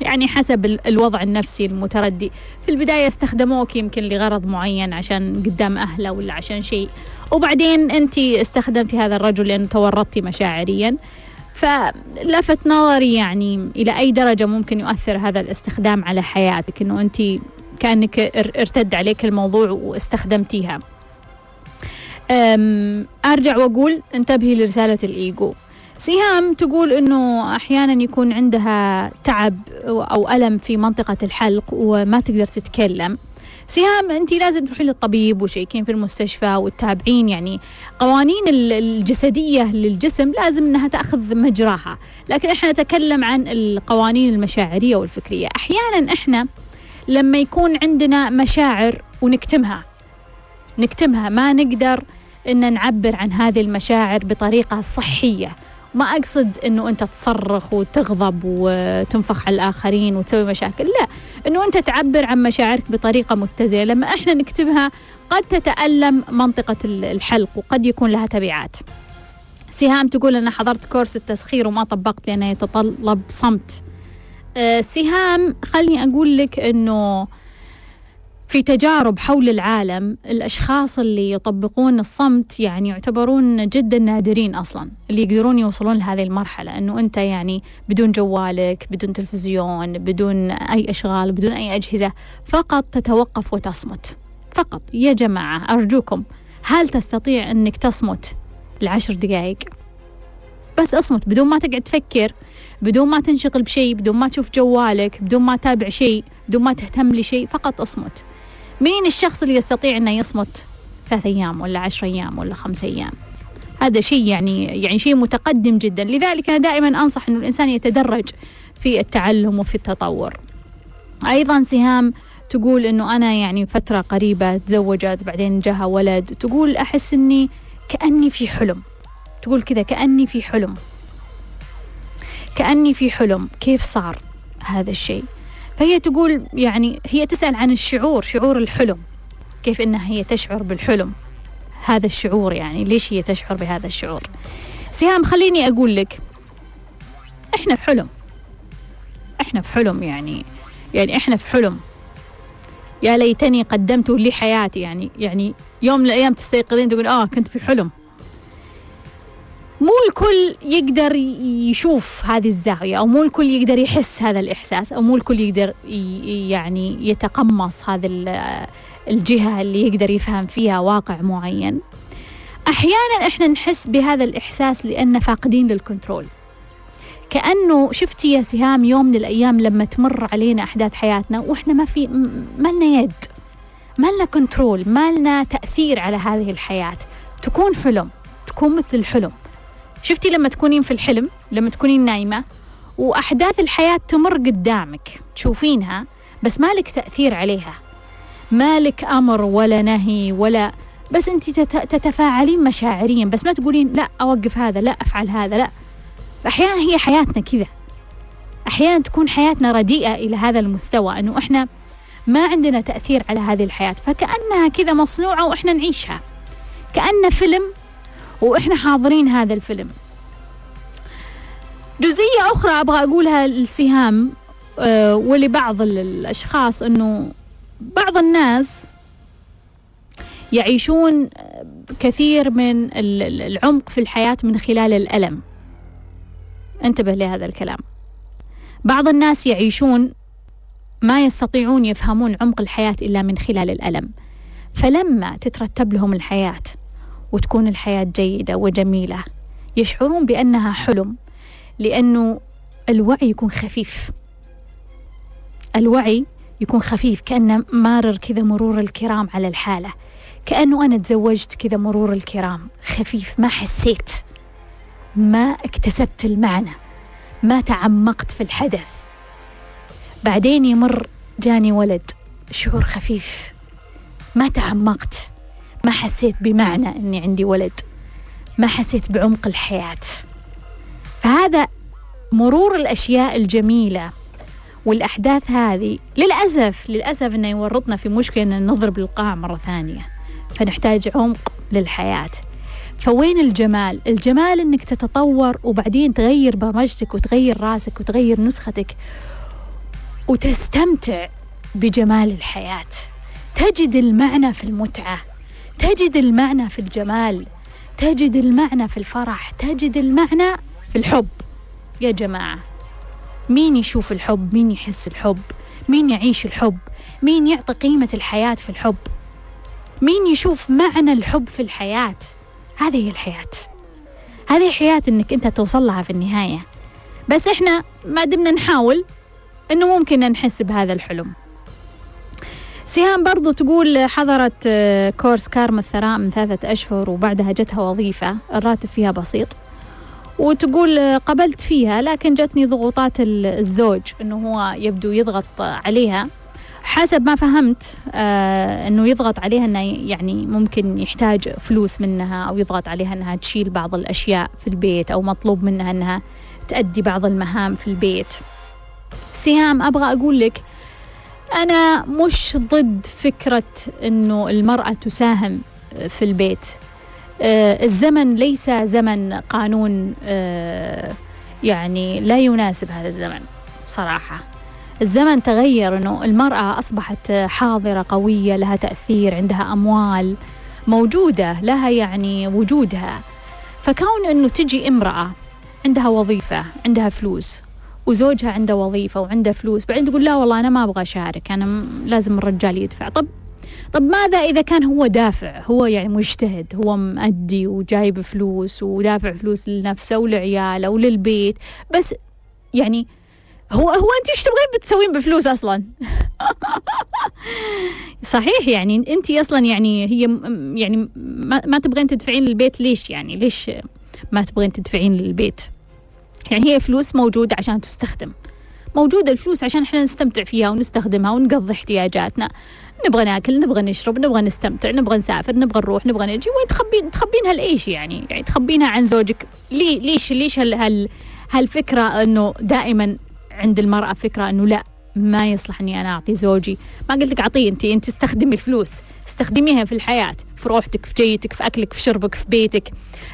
يعني حسب ال- الوضع النفسي المتردي. في البداية استخدموك يمكن لغرض معين عشان قدام أهله ولا عشان شيء. وبعدين أنت استخدمتي هذا الرجل لأنه تورطتي مشاعريا. فلفت نظري يعني إلى أي درجة ممكن يؤثر هذا الاستخدام على حياتك؟ أنه أنت كأنك ار- ارتد عليك الموضوع واستخدمتيها. أرجع وأقول انتبهي لرسالة الإيجو. سهام تقول إنه أحيانا يكون عندها تعب أو ألم في منطقة الحلق وما تقدر تتكلم. سهام انت لازم تروحين للطبيب وشيكين في المستشفى وتتابعين يعني قوانين ال- الجسدية للجسم لازم إنها تأخذ مجراها. لكن إحنا نتكلم عن القوانين المشاعرية والفكرية. أحيانا إحنا لما يكون عندنا مشاعر ونكتمها نكتمها ما نقدر إن نعبر عن هذه المشاعر بطريقة صحية. ما أقصد أنه أنت تصرخ وتغضب وتنفخ على الآخرين وتسوي مشاكل. لا أنه أنت تعبر عن مشاعرك بطريقة متزنة لما إحنا نكتبها قد تتألم منطقة الحلق وقد يكون لها تبعات. سهام تقول أنا حضرت كورس التسخير وما طبقت لأنه يتطلب صمت. أه سهام خلني أقول لك أنه في تجارب حول العالم الأشخاص اللي يطبقون الصمت يعني يعتبرون جدا نادرين أصلا اللي يقدرون يوصلون لهذه المرحلة أنه أنت يعني بدون جوالك بدون تلفزيون بدون أي أشغال بدون أي أجهزة فقط تتوقف وتصمت. فقط. يا جماعة أرجوكم هل تستطيع أنك تصمت لعشر دقائق؟ بس اصمت بدون ما تقعد تفكر بدون ما تنشغل بشيء بدون ما تشوف جوالك بدون ما تتابع شيء بدون ما تهتم لشيء فقط اصمت. مين الشخص اللي يستطيع إنه يصمت ثلاث أيام ولا عشر أيام ولا خمس أيام؟ هذا شيء يعني يعني شيء متقدم جدا. لذلك أنا دائما أنصح إنه الإنسان يتدرج في التعلم وفي التطور. أيضا سهام تقول إنه أنا يعني فترة قريبة تزوجت بعدين جاها ولد تقول أحس إني كأني في حلم. تقول كذا كأني في حلم. كأني في حلم. كيف صار هذا الشيء؟ فهي تقول يعني هي تسأل عن الشعور شعور الحلم. كيف إنها هي تشعر بالحلم؟ هذا الشعور يعني ليش هي تشعر بهذا الشعور؟ سهام خليني أقول لك إحنا في حلم. إحنا في حلم يعني يعني إحنا في حلم. يا ليتني قدمت لي حياتي يعني يعني يوم من الأيام تستيقظين تقول آه كنت في حلم. مو الكل يقدر يشوف هذه الزاوية أو مو الكل يقدر يحس هذا الإحساس أو مو الكل يقدر يعني يتقمص هذا الجهة اللي يقدر يفهم فيها واقع معين. أحيانا إحنا نحس بهذا الإحساس لأن فاقدين لل control. كأنه شفتي يا سهام يوم من الأيام لما تمر علينا أحداث حياتنا وإحنا ما في ما لنا يد ما لنا control ما لنا تأثير على هذه الحياة. تكون حلم تكون مثل الحلم. شفتي لما تكونين في الحلم لما تكونين نايمة وأحداث الحياة تمر قدامك تشوفينها بس مالك تأثير عليها. مالك أمر ولا نهي ولا بس أنت تتفاعلين مشاعريا بس ما تقولين لا أوقف هذا لا أفعل هذا لا. أحيانا هي حياتنا كذا. أحيانا تكون حياتنا رديئة إلى هذا المستوى أنه إحنا ما عندنا تأثير على هذه الحياة. فكأنها كذا مصنوعة وإحنا نعيشها. كأن فيلم وإحنا حاضرين هذا الفيلم. جزئية أخرى أبغى أقولها للسهام أه ولبعض الأشخاص أنه بعض الناس يعيشون كثير من العمق في الحياة من خلال الألم. انتبه لهذا الكلام. بعض الناس يعيشون ما يستطيعون يفهمون عمق الحياة إلا من خلال الألم. فلما تترتب لهم الحياة وتكون الحياة جيدة وجميلة. يشعرون بأنها حلم لأنه الوعي يكون خفيف. الوعي يكون خفيف كأنه مارر كذا مرور الكرام على الحالة. كأنه أنا تزوجت كذا مرور الكرام. خفيف ما حسيت. ما اكتسبت المعنى. ما تعمقت في الحدث. بعدين يمر جاني ولد. شعور خفيف. ما تعمقت. ما حسيت بمعنى إني عندي ولد. ما حسيت بعمق الحياة. فهذا مرور الأشياء الجميلة والأحداث هذه للأسف للأسف إنه يورطنا في مشكلة ان نضرب القاع مرة ثانية. فنحتاج عمق للحياة. فوين الجمال؟ الجمال إنك تتطور وبعدين تغير برمجتك وتغير راسك وتغير نسختك وتستمتع بجمال الحياة. تجد المعنى في المتعة. تجد المعنى في الجمال تجد المعنى في الفرح تجد المعنى في الحب. يا جماعة مين يشوف الحب؟ مين يحس الحب؟ مين يعيش الحب؟ مين يعطي قيمة الحياة في الحب؟ مين يشوف معنى الحب في الحياة؟ هذه هي الحياة. هذه حياة إنك أنت توصل لها في النهاية. بس إحنا ما دمنا نحاول إنه ممكن نحس بهذا الحلم. سهام برضو تقول حضرت آه، كورس كارما الثراء من ثلاثة أشهر وبعدها جتها وظيفة الراتب فيها بسيط. وتقول آه، قبلت فيها لكن جتني ضغوطات الزوج إنه هو يبدو يضغط عليها. حسب ما فهمت آه إنه يضغط عليها إنه يعني ممكن يحتاج فلوس منها أو يضغط عليها إنها تشيل بعض الأشياء في البيت أو مطلوب منها إنها تأدي بعض المهام في البيت. سهام أبغى أقول لك أنا مش ضد فكرة إنه المرأة تساهم في البيت. آه الزمن ليس زمن قانون آه يعني لا يناسب هذا الزمن صراحة الزمن تغير إنه المرأة أصبحت حاضرة قوية لها تأثير عندها أموال موجودة لها يعني وجودها. فكون إنه تجي امرأة عندها وظيفة عندها فلوس وزوجها عنده وظيفة وعنده فلوس بعدين تقول لا والله أنا ما أبغى أشارك أنا م- لازم الرجال يدفع. طب طب ماذا إذا كان هو دافع؟ هو يعني مجتهد هو مأدي وجايب فلوس ودافع فلوس لنفسه ولعياله وللبيت بس يعني هو هو أنت إيش تبغين بتسوين بفلوس أصلا؟ <laughs> صحيح يعني أنت أصلا يعني هي يعني ما, ما تبغين تدفعين للبيت ليش يعني؟ ليش ما تبغين تدفعين للبيت؟ يعني هي فلوس موجودة عشان تستخدم. موجودة الفلوس عشان إحنا نستمتع فيها ونستخدمها ونقضي احتياجاتنا. نبغى ناكل نبغى نشرب نبغى نستمتع نبغى نسافر نبغى نروح نبغى نجي. وين تخبين تخبينها لايش يعني؟ يعني تخبينها عن زوجك. ليه ليش ليش هال هالفكرة إنه دائما عند المرأة فكرة إنه لا. ما يصلح إني أنا أعطي زوجي. ما قلت لك أعطيه أنت أنت استخدمي الفلوس استخدميها في الحياة في روحتك في جيتك في أكلك في شربك في بيتك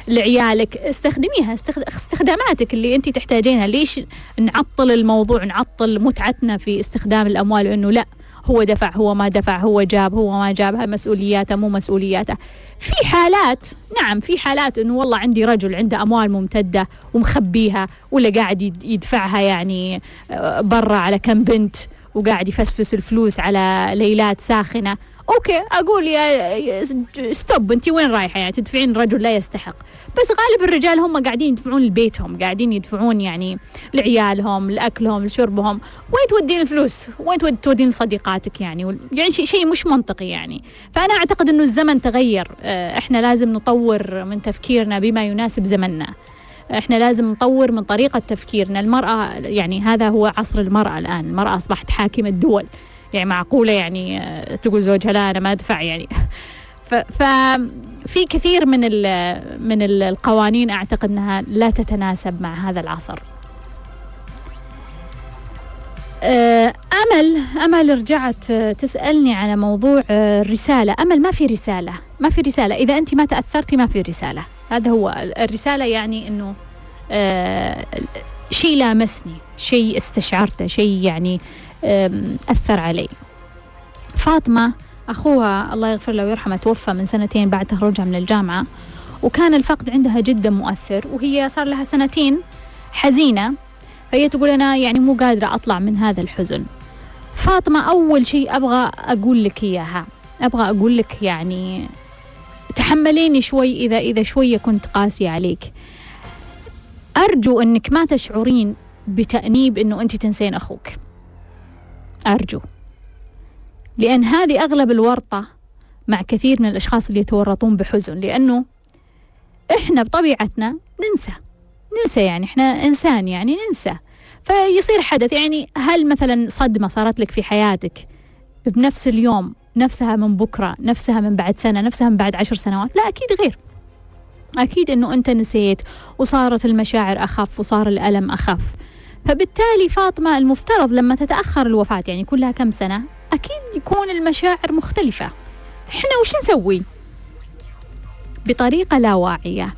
لعيالك. استخدميها استخد... استخداماتك اللي أنت تحتاجينها. ليش نعطل الموضوع نعطل متعتنا في استخدام الأموال؟ انه لا هو دفع هو ما دفع هو جاب هو ما جابها مسؤولياته مو مسؤولياته. في حالات نعم في حالات إنه والله عندي رجل عنده أموال ممتدة ومخبيها ولا قاعد يد- يدفعها يعني آه، برا على كم بنت وقاعد يفسفس الفلوس على ليلات ساخنة. okay أقول يا stop انت وين رايحة يعني؟ تدفعين رجل لا يستحق. بس غالب الرجال هم قاعدين يدفعون لبيتهم قاعدين يدفعون يعني لعيالهم لأكلهم لشربهم. وين تودين الفلوس؟ وين تود- تودين لصديقاتك يعني؟ يعني شيء مش منطقي يعني. فأنا أعتقد إنه الزمن تغير. آه، إحنا لازم نطور من تفكيرنا بما يناسب زمننا. إحنا لازم نطور من طريقة تفكيرنا. المرأة يعني هذا هو عصر المرأة الآن. المرأة أصبحت حاكمة الدول. يعني معقولة يعني آه، تقول زوجها لا أنا ما أدفع يعني. ف, ف في كثير من من ال- القوانين أعتقد أنها لا تتناسب مع هذا العصر. آه، أمل أمل رجعت آه، تسألني على موضوع الرسالة. أمل ما في رسالة ما في رسالة. إذا أنت ما تأثرتي ما في رسالة. هذا هو ال- الرسالة يعني أنه شيء لامسني شيء استشعرته شيء يعني أثر علي. فاطمة أخوها الله يغفر له ويرحمه توفى من سنتين بعد تخرجها من الجامعة. وكان الفقد عندها جدا مؤثر وهي صار لها سنتين حزينة. فهي تقول أنا يعني مو قادرة أطلع من هذا الحزن. فاطمة أول شيء أبغى أقول لك إياها. أبغى أقول لك يعني تحمليني شوي إذا إذا شوية كنت قاسية عليك. أرجو أنك ما تشعرين بتأنيب أنه أنت تنسين أخوك. أرجو. لأن هذه أغلب الورطة مع كثير من الأشخاص اللي يتورطون بحزن لأنه إحنا بطبيعتنا ننسى. ننسى يعني إحنا إنسان يعني ننسى. فيصير حدث يعني هل مثلا صدمة صارت لك في حياتك بنفس اليوم نفسها من بكرة نفسها من بعد سنة نفسها من بعد عشر سنوات؟ لا أكيد غير. أكيد أنه أنت نسيت وصارت المشاعر أخف وصار الألم أخف. فبالتالي فاطمة المفترض لما تتأخر الوفاة يعني كلها كم سنة؟ أكيد يكون المشاعر مختلفة. إحنا وش نسوي؟ بطريقة لا واعية.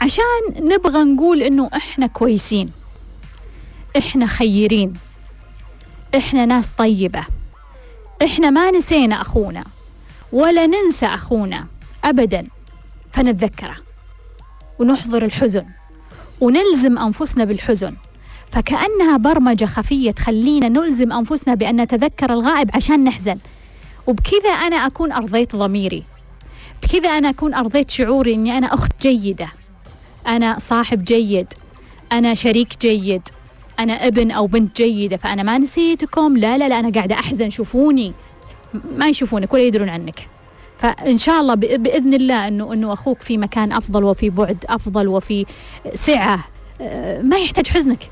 عشان نبغى نقول إنه إحنا كويسين إحنا خيرين إحنا ناس طيبة إحنا ما نسينا أخونا ولا ننسى أخونا أبدا. فنتذكره ونحضر الحزن ونلزم أنفسنا بالحزن. فكأنها برمجة خفية تخلينا نلزم أنفسنا بأن نتذكر الغائب عشان نحزن. وبكذا أنا أكون أرضيت ضميري. بكذا أنا أكون أرضيت شعوري أني أنا أخت جيدة. أنا صاحب جيد. أنا شريك جيد. أنا ابن أو بنت جيدة. فأنا ما نسيتكم. لا لا لا أنا قاعدة أحزن. شوفوني. ما يشوفونك ولا يدرون عنك. فإن شاء الله بإذن الله أنه أنه أخوك في مكان أفضل وفي بعد أفضل وفي سعة. آه، ما يحتاج حزنك.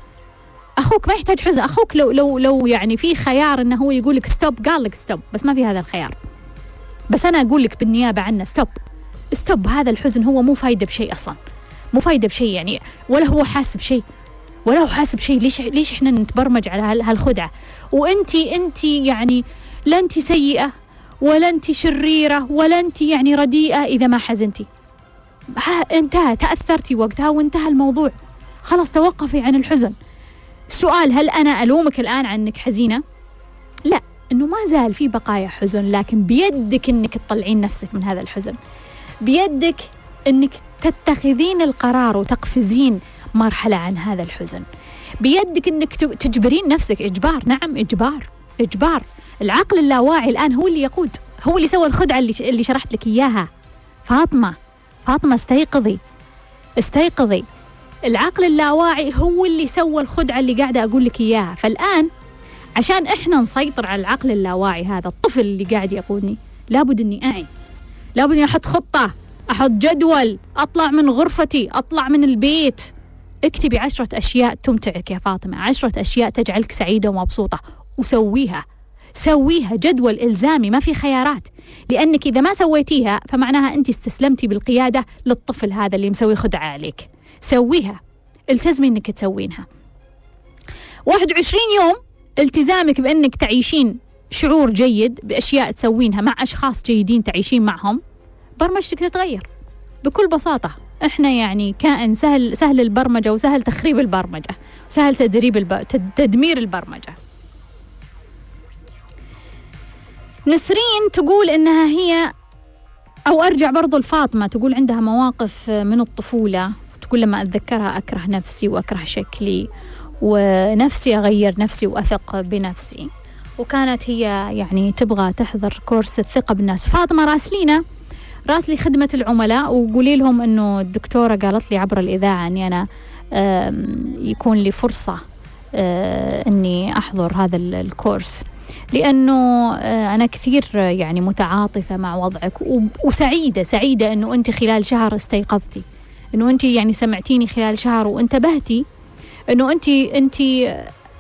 أخوك ما يحتاج حزن. أخوك لو لو لو يعني في خيار إنه هو يقول لك stop قال لك stop بس ما في هذا الخيار. بس أنا أقول لك بالنيابة عنه stop stop هذا الحزن هو مو فايدة بشيء أصلا. مو فايدة بشيء يعني ولا هو حاسس بشيء. ولا هو حاسس بشيء. ليش ليش إحنا نتبرمج على هال- هالخدعة؟ وانت انت يعني لا انت سيئة ولا انت شريرة ولا انت يعني رديئة إذا ما حزنتي انتهى. تاثرتي وقتها وانتهى الموضوع. خلاص توقفي عن الحزن. السؤال هل أنا ألومك الآن أنك حزينة؟ لا. إنه ما زال في بقايا حزن لكن بيدك إنك تطلعين نفسك من هذا الحزن. بيدك إنك تتخذين القرار وتقفزين مرحلة عن هذا الحزن. بيدك إنك ت- تجبرين نفسك إجبار نعم إجبار إجبار. العقل اللاواعي الآن هو اللي يقود هو اللي سوى الخدعة اللي اللي شرحت لك إياها. فاطمة فاطمة استيقظي استيقظي. العقل اللاواعي هو اللي سوى الخدعة اللي قاعدة أقول لك إياها. فالآن عشان إحنا نسيطر على العقل اللاواعي هذا الطفل اللي قاعد يقودني لابد إني أعي. لابد إني أحط خطة أحط جدول أطلع من غرفتي أطلع من البيت. اكتبي عشرة أشياء تمتعك يا فاطمة. عشرة أشياء تجعلك سعيدة ومبسوطة. وسويها. سويها جدول إلزامي ما في خيارات. لأنك إذا ما سويتيها فمعناها أنت استسلمتي بالقيادة للطفل هذا اللي مسوي خدعة عليك. سويها. التزمي أنك تسوينها. 21 يوم التزامك بأنك تعيشين شعور جيد بأشياء تسوينها مع أشخاص جيدين تعيشين معهم برمجتك تتغير. بكل بساطة إحنا يعني كائن سهل سهل البرمجة وسهل تخريب البرمجة سهل تدريب الب... تد- تدمير البرمجة. نسرين تقول إنها هي أو أرجع برضو لفاطمة تقول عندها مواقف من الطفولة. تقول لما أتذكرها أكره نفسي وأكره شكلي ونفسي أغير نفسي وأثق بنفسي. وكانت هي يعني تبغى تحضر كورس الثقة بالناس. فاطمة راسلينا راسلي خدمة العملاء وقولي لهم إنه الدكتورة قالت لي عبر الإذاعة إني أنا آم، يكون لي فرصة آه، إني أحضر هذا ال- الكورس. لأنه آه، أنا كثير يعني متعاطفة مع وضعك وسعيدة سعيدة إنه أنت خلال شهر استيقظتي. إنه انت يعني سمعتيني خلال شهر وانتبهتي إنه انت انت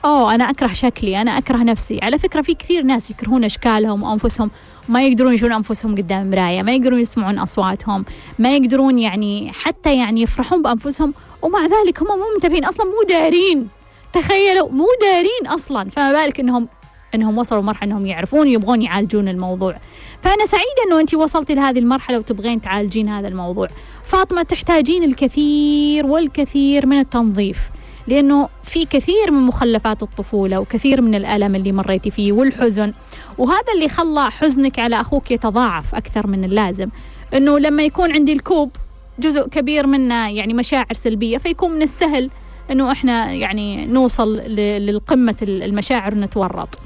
اوه أنا أكره شكلي أنا أكره نفسي. على فكرة في كثير ناس يكرهون أشكالهم وأنفسهم ما يقدرون يشوفون أنفسهم قدام المرايه ما يقدرون يسمعون أصواتهم ما يقدرون يعني حتى يعني يفرحون بأنفسهم ومع ذلك هم مو منتبهين أصلا مو دارين. تخيلوا مو دارين أصلا. فما بالك إنهم إنهم وصلوا مرحله إنهم يعرفون يبغون يعالجون الموضوع. فأنا سعيدة إنه انت وصلتي لهذه المرحلة وتبغين تعالجين هذا الموضوع. فاطمة تحتاجين الكثير والكثير من التنظيف لأنه في كثير من مخلفات الطفولة وكثير من الألم اللي مريتي فيه والحزن وهذا اللي خلى حزنك على أخوك يتضاعف أكثر من اللازم. إنه لما يكون عندي الكوب جزء كبير منه يعني مشاعر سلبية فيكون من السهل إنه إحنا يعني نوصل للقمه المشاعر ونتورط.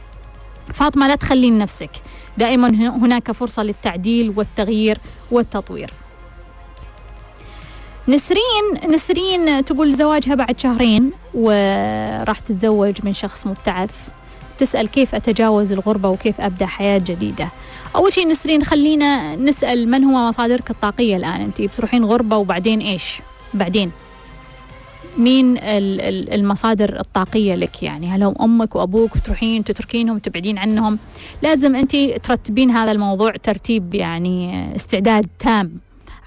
فاطمة لا تخلين نفسك دائما هن- هناك فرصة للتعديل والتغيير والتطوير. نسرين نسرين تقول زواجها بعد شهرين وراح تتزوج من شخص مبتعث. تسأل كيف أتجاوز الغربة وكيف أبدأ حياة جديدة. أول شيء نسرين خلينا نسأل من هو مصادرك الطاقية الآن؟ أنت بتروحين غربة وبعدين إيش؟ بعدين. مين ال- ال- المصادر الطاقية لك يعني؟ هل هم أمك وأبوك وتروحين تتركينهم تبعدين عنهم؟ لازم أنت ترتبين هذا الموضوع ترتيب يعني استعداد تام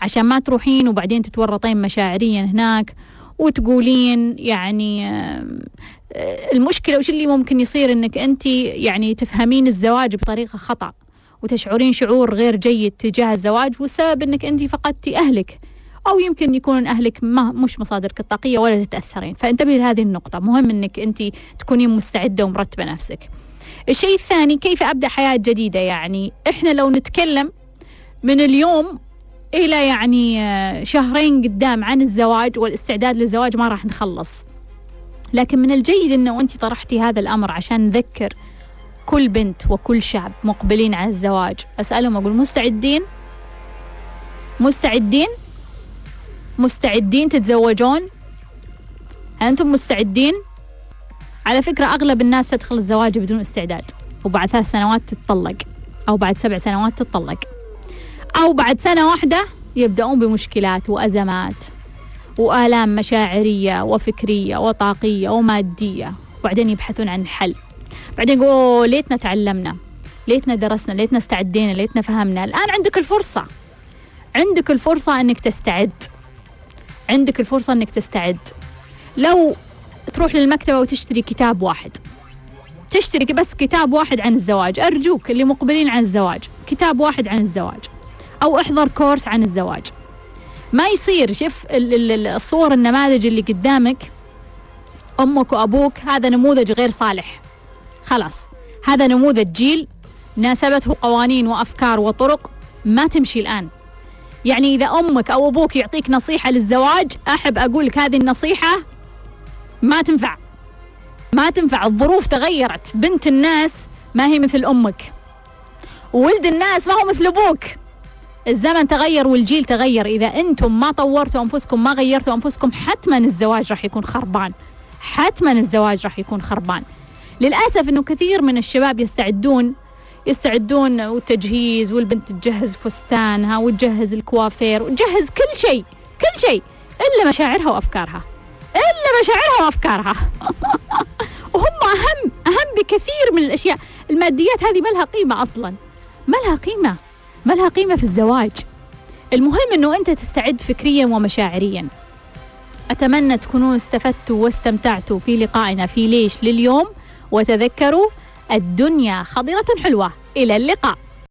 عشان ما تروحين وبعدين تتورطين مشاعريا هناك وتقولين يعني آم، المشكلة وش اللي ممكن يصير إنك أنت يعني تفهمين الزواج بطريقة خطأ وتشعرين شعور غير جيد تجاه الزواج والسبب إنك أنت فقدتي أهلك. أو يمكن يكون أهلك ما مش مصادرك الطاقية ولا تتأثرين. فانتبهي لهذه النقطة. مهم إنك انت تكونين مستعدة ومرتبة نفسك. الشيء الثاني كيف أبدأ حياة جديدة؟ يعني إحنا لو نتكلم من اليوم إلى يعني آه، شهرين قدام عن الزواج والاستعداد للزواج ما راح نخلص. لكن من الجيد إنه انت طرحتي هذا الأمر عشان نذكر كل بنت وكل شاب مقبلين على الزواج. أسألهم أقول مستعدين؟ مستعدين؟ مستعدين تتزوجون؟ هل أنتم مستعدين؟ على فكرة أغلب الناس تدخل الزواج بدون استعداد وبعد ثلاث سنوات تتطلق أو بعد سبع سنوات تتطلق. أو بعد سنة واحدة يبدأون بمشكلات وأزمات وآلام مشاعرية وفكرية وطاقية ومادية وبعدين يبحثون عن حل. بعدين يقول أوه ليتنا تعلمنا ليتنا درسنا ليتنا استعدينا ليتنا فهمنا. الآن عندك الفرصة عندك الفرصة أنك تستعد. عندك الفرصة أنك تستعد. لو تروح للمكتبة وتشتري كتاب واحد. تشتري بس كتاب واحد عن الزواج. أرجوك اللي مقبلين عن الزواج كتاب واحد عن الزواج. أو احضر كورس عن الزواج. ما يصير شوف ال- ال- ال- الصور النماذج اللي قدامك. أمك وأبوك هذا نموذج غير صالح. خلاص. هذا نموذج جيل ناسبته قوانين وأفكار وطرق. ما تمشي الآن. يعني إذا أمك أو أبوك يعطيك نصيحة للزواج أحب أقول لك هذه النصيحة ما تنفع. ما تنفع الظروف تغيرت. بنت الناس ما هي مثل أمك. وولد الناس ما هو مثل أبوك. الزمن تغير والجيل تغير. إذا أنتم ما طورتوا أنفسكم ما غيرتوا أنفسكم حتما الزواج راح يكون خربان. حتما الزواج راح يكون خربان. للأسف أنه كثير من الشباب يستعدون يستعدون والتجهيز والبنت تجهز فستانها وتجهز الكوافير وتجهز كل شيء كل شيء إلا مشاعرها وأفكارها إلا مشاعرها وأفكارها. <laughs> وهم أهم أهم بكثير من الأشياء. الماديات هذه ما لها قيمة أصلا ما لها قيمة ما لها قيمة في الزواج. المهم أنه أنت تستعد فكريا ومشاعريا. أتمنى تكونوا استفدتوا واستمتعتوا في لقائنا في ليش لليوم. وتذكروا الدنيا خضرة حلوة. إلى اللقاء.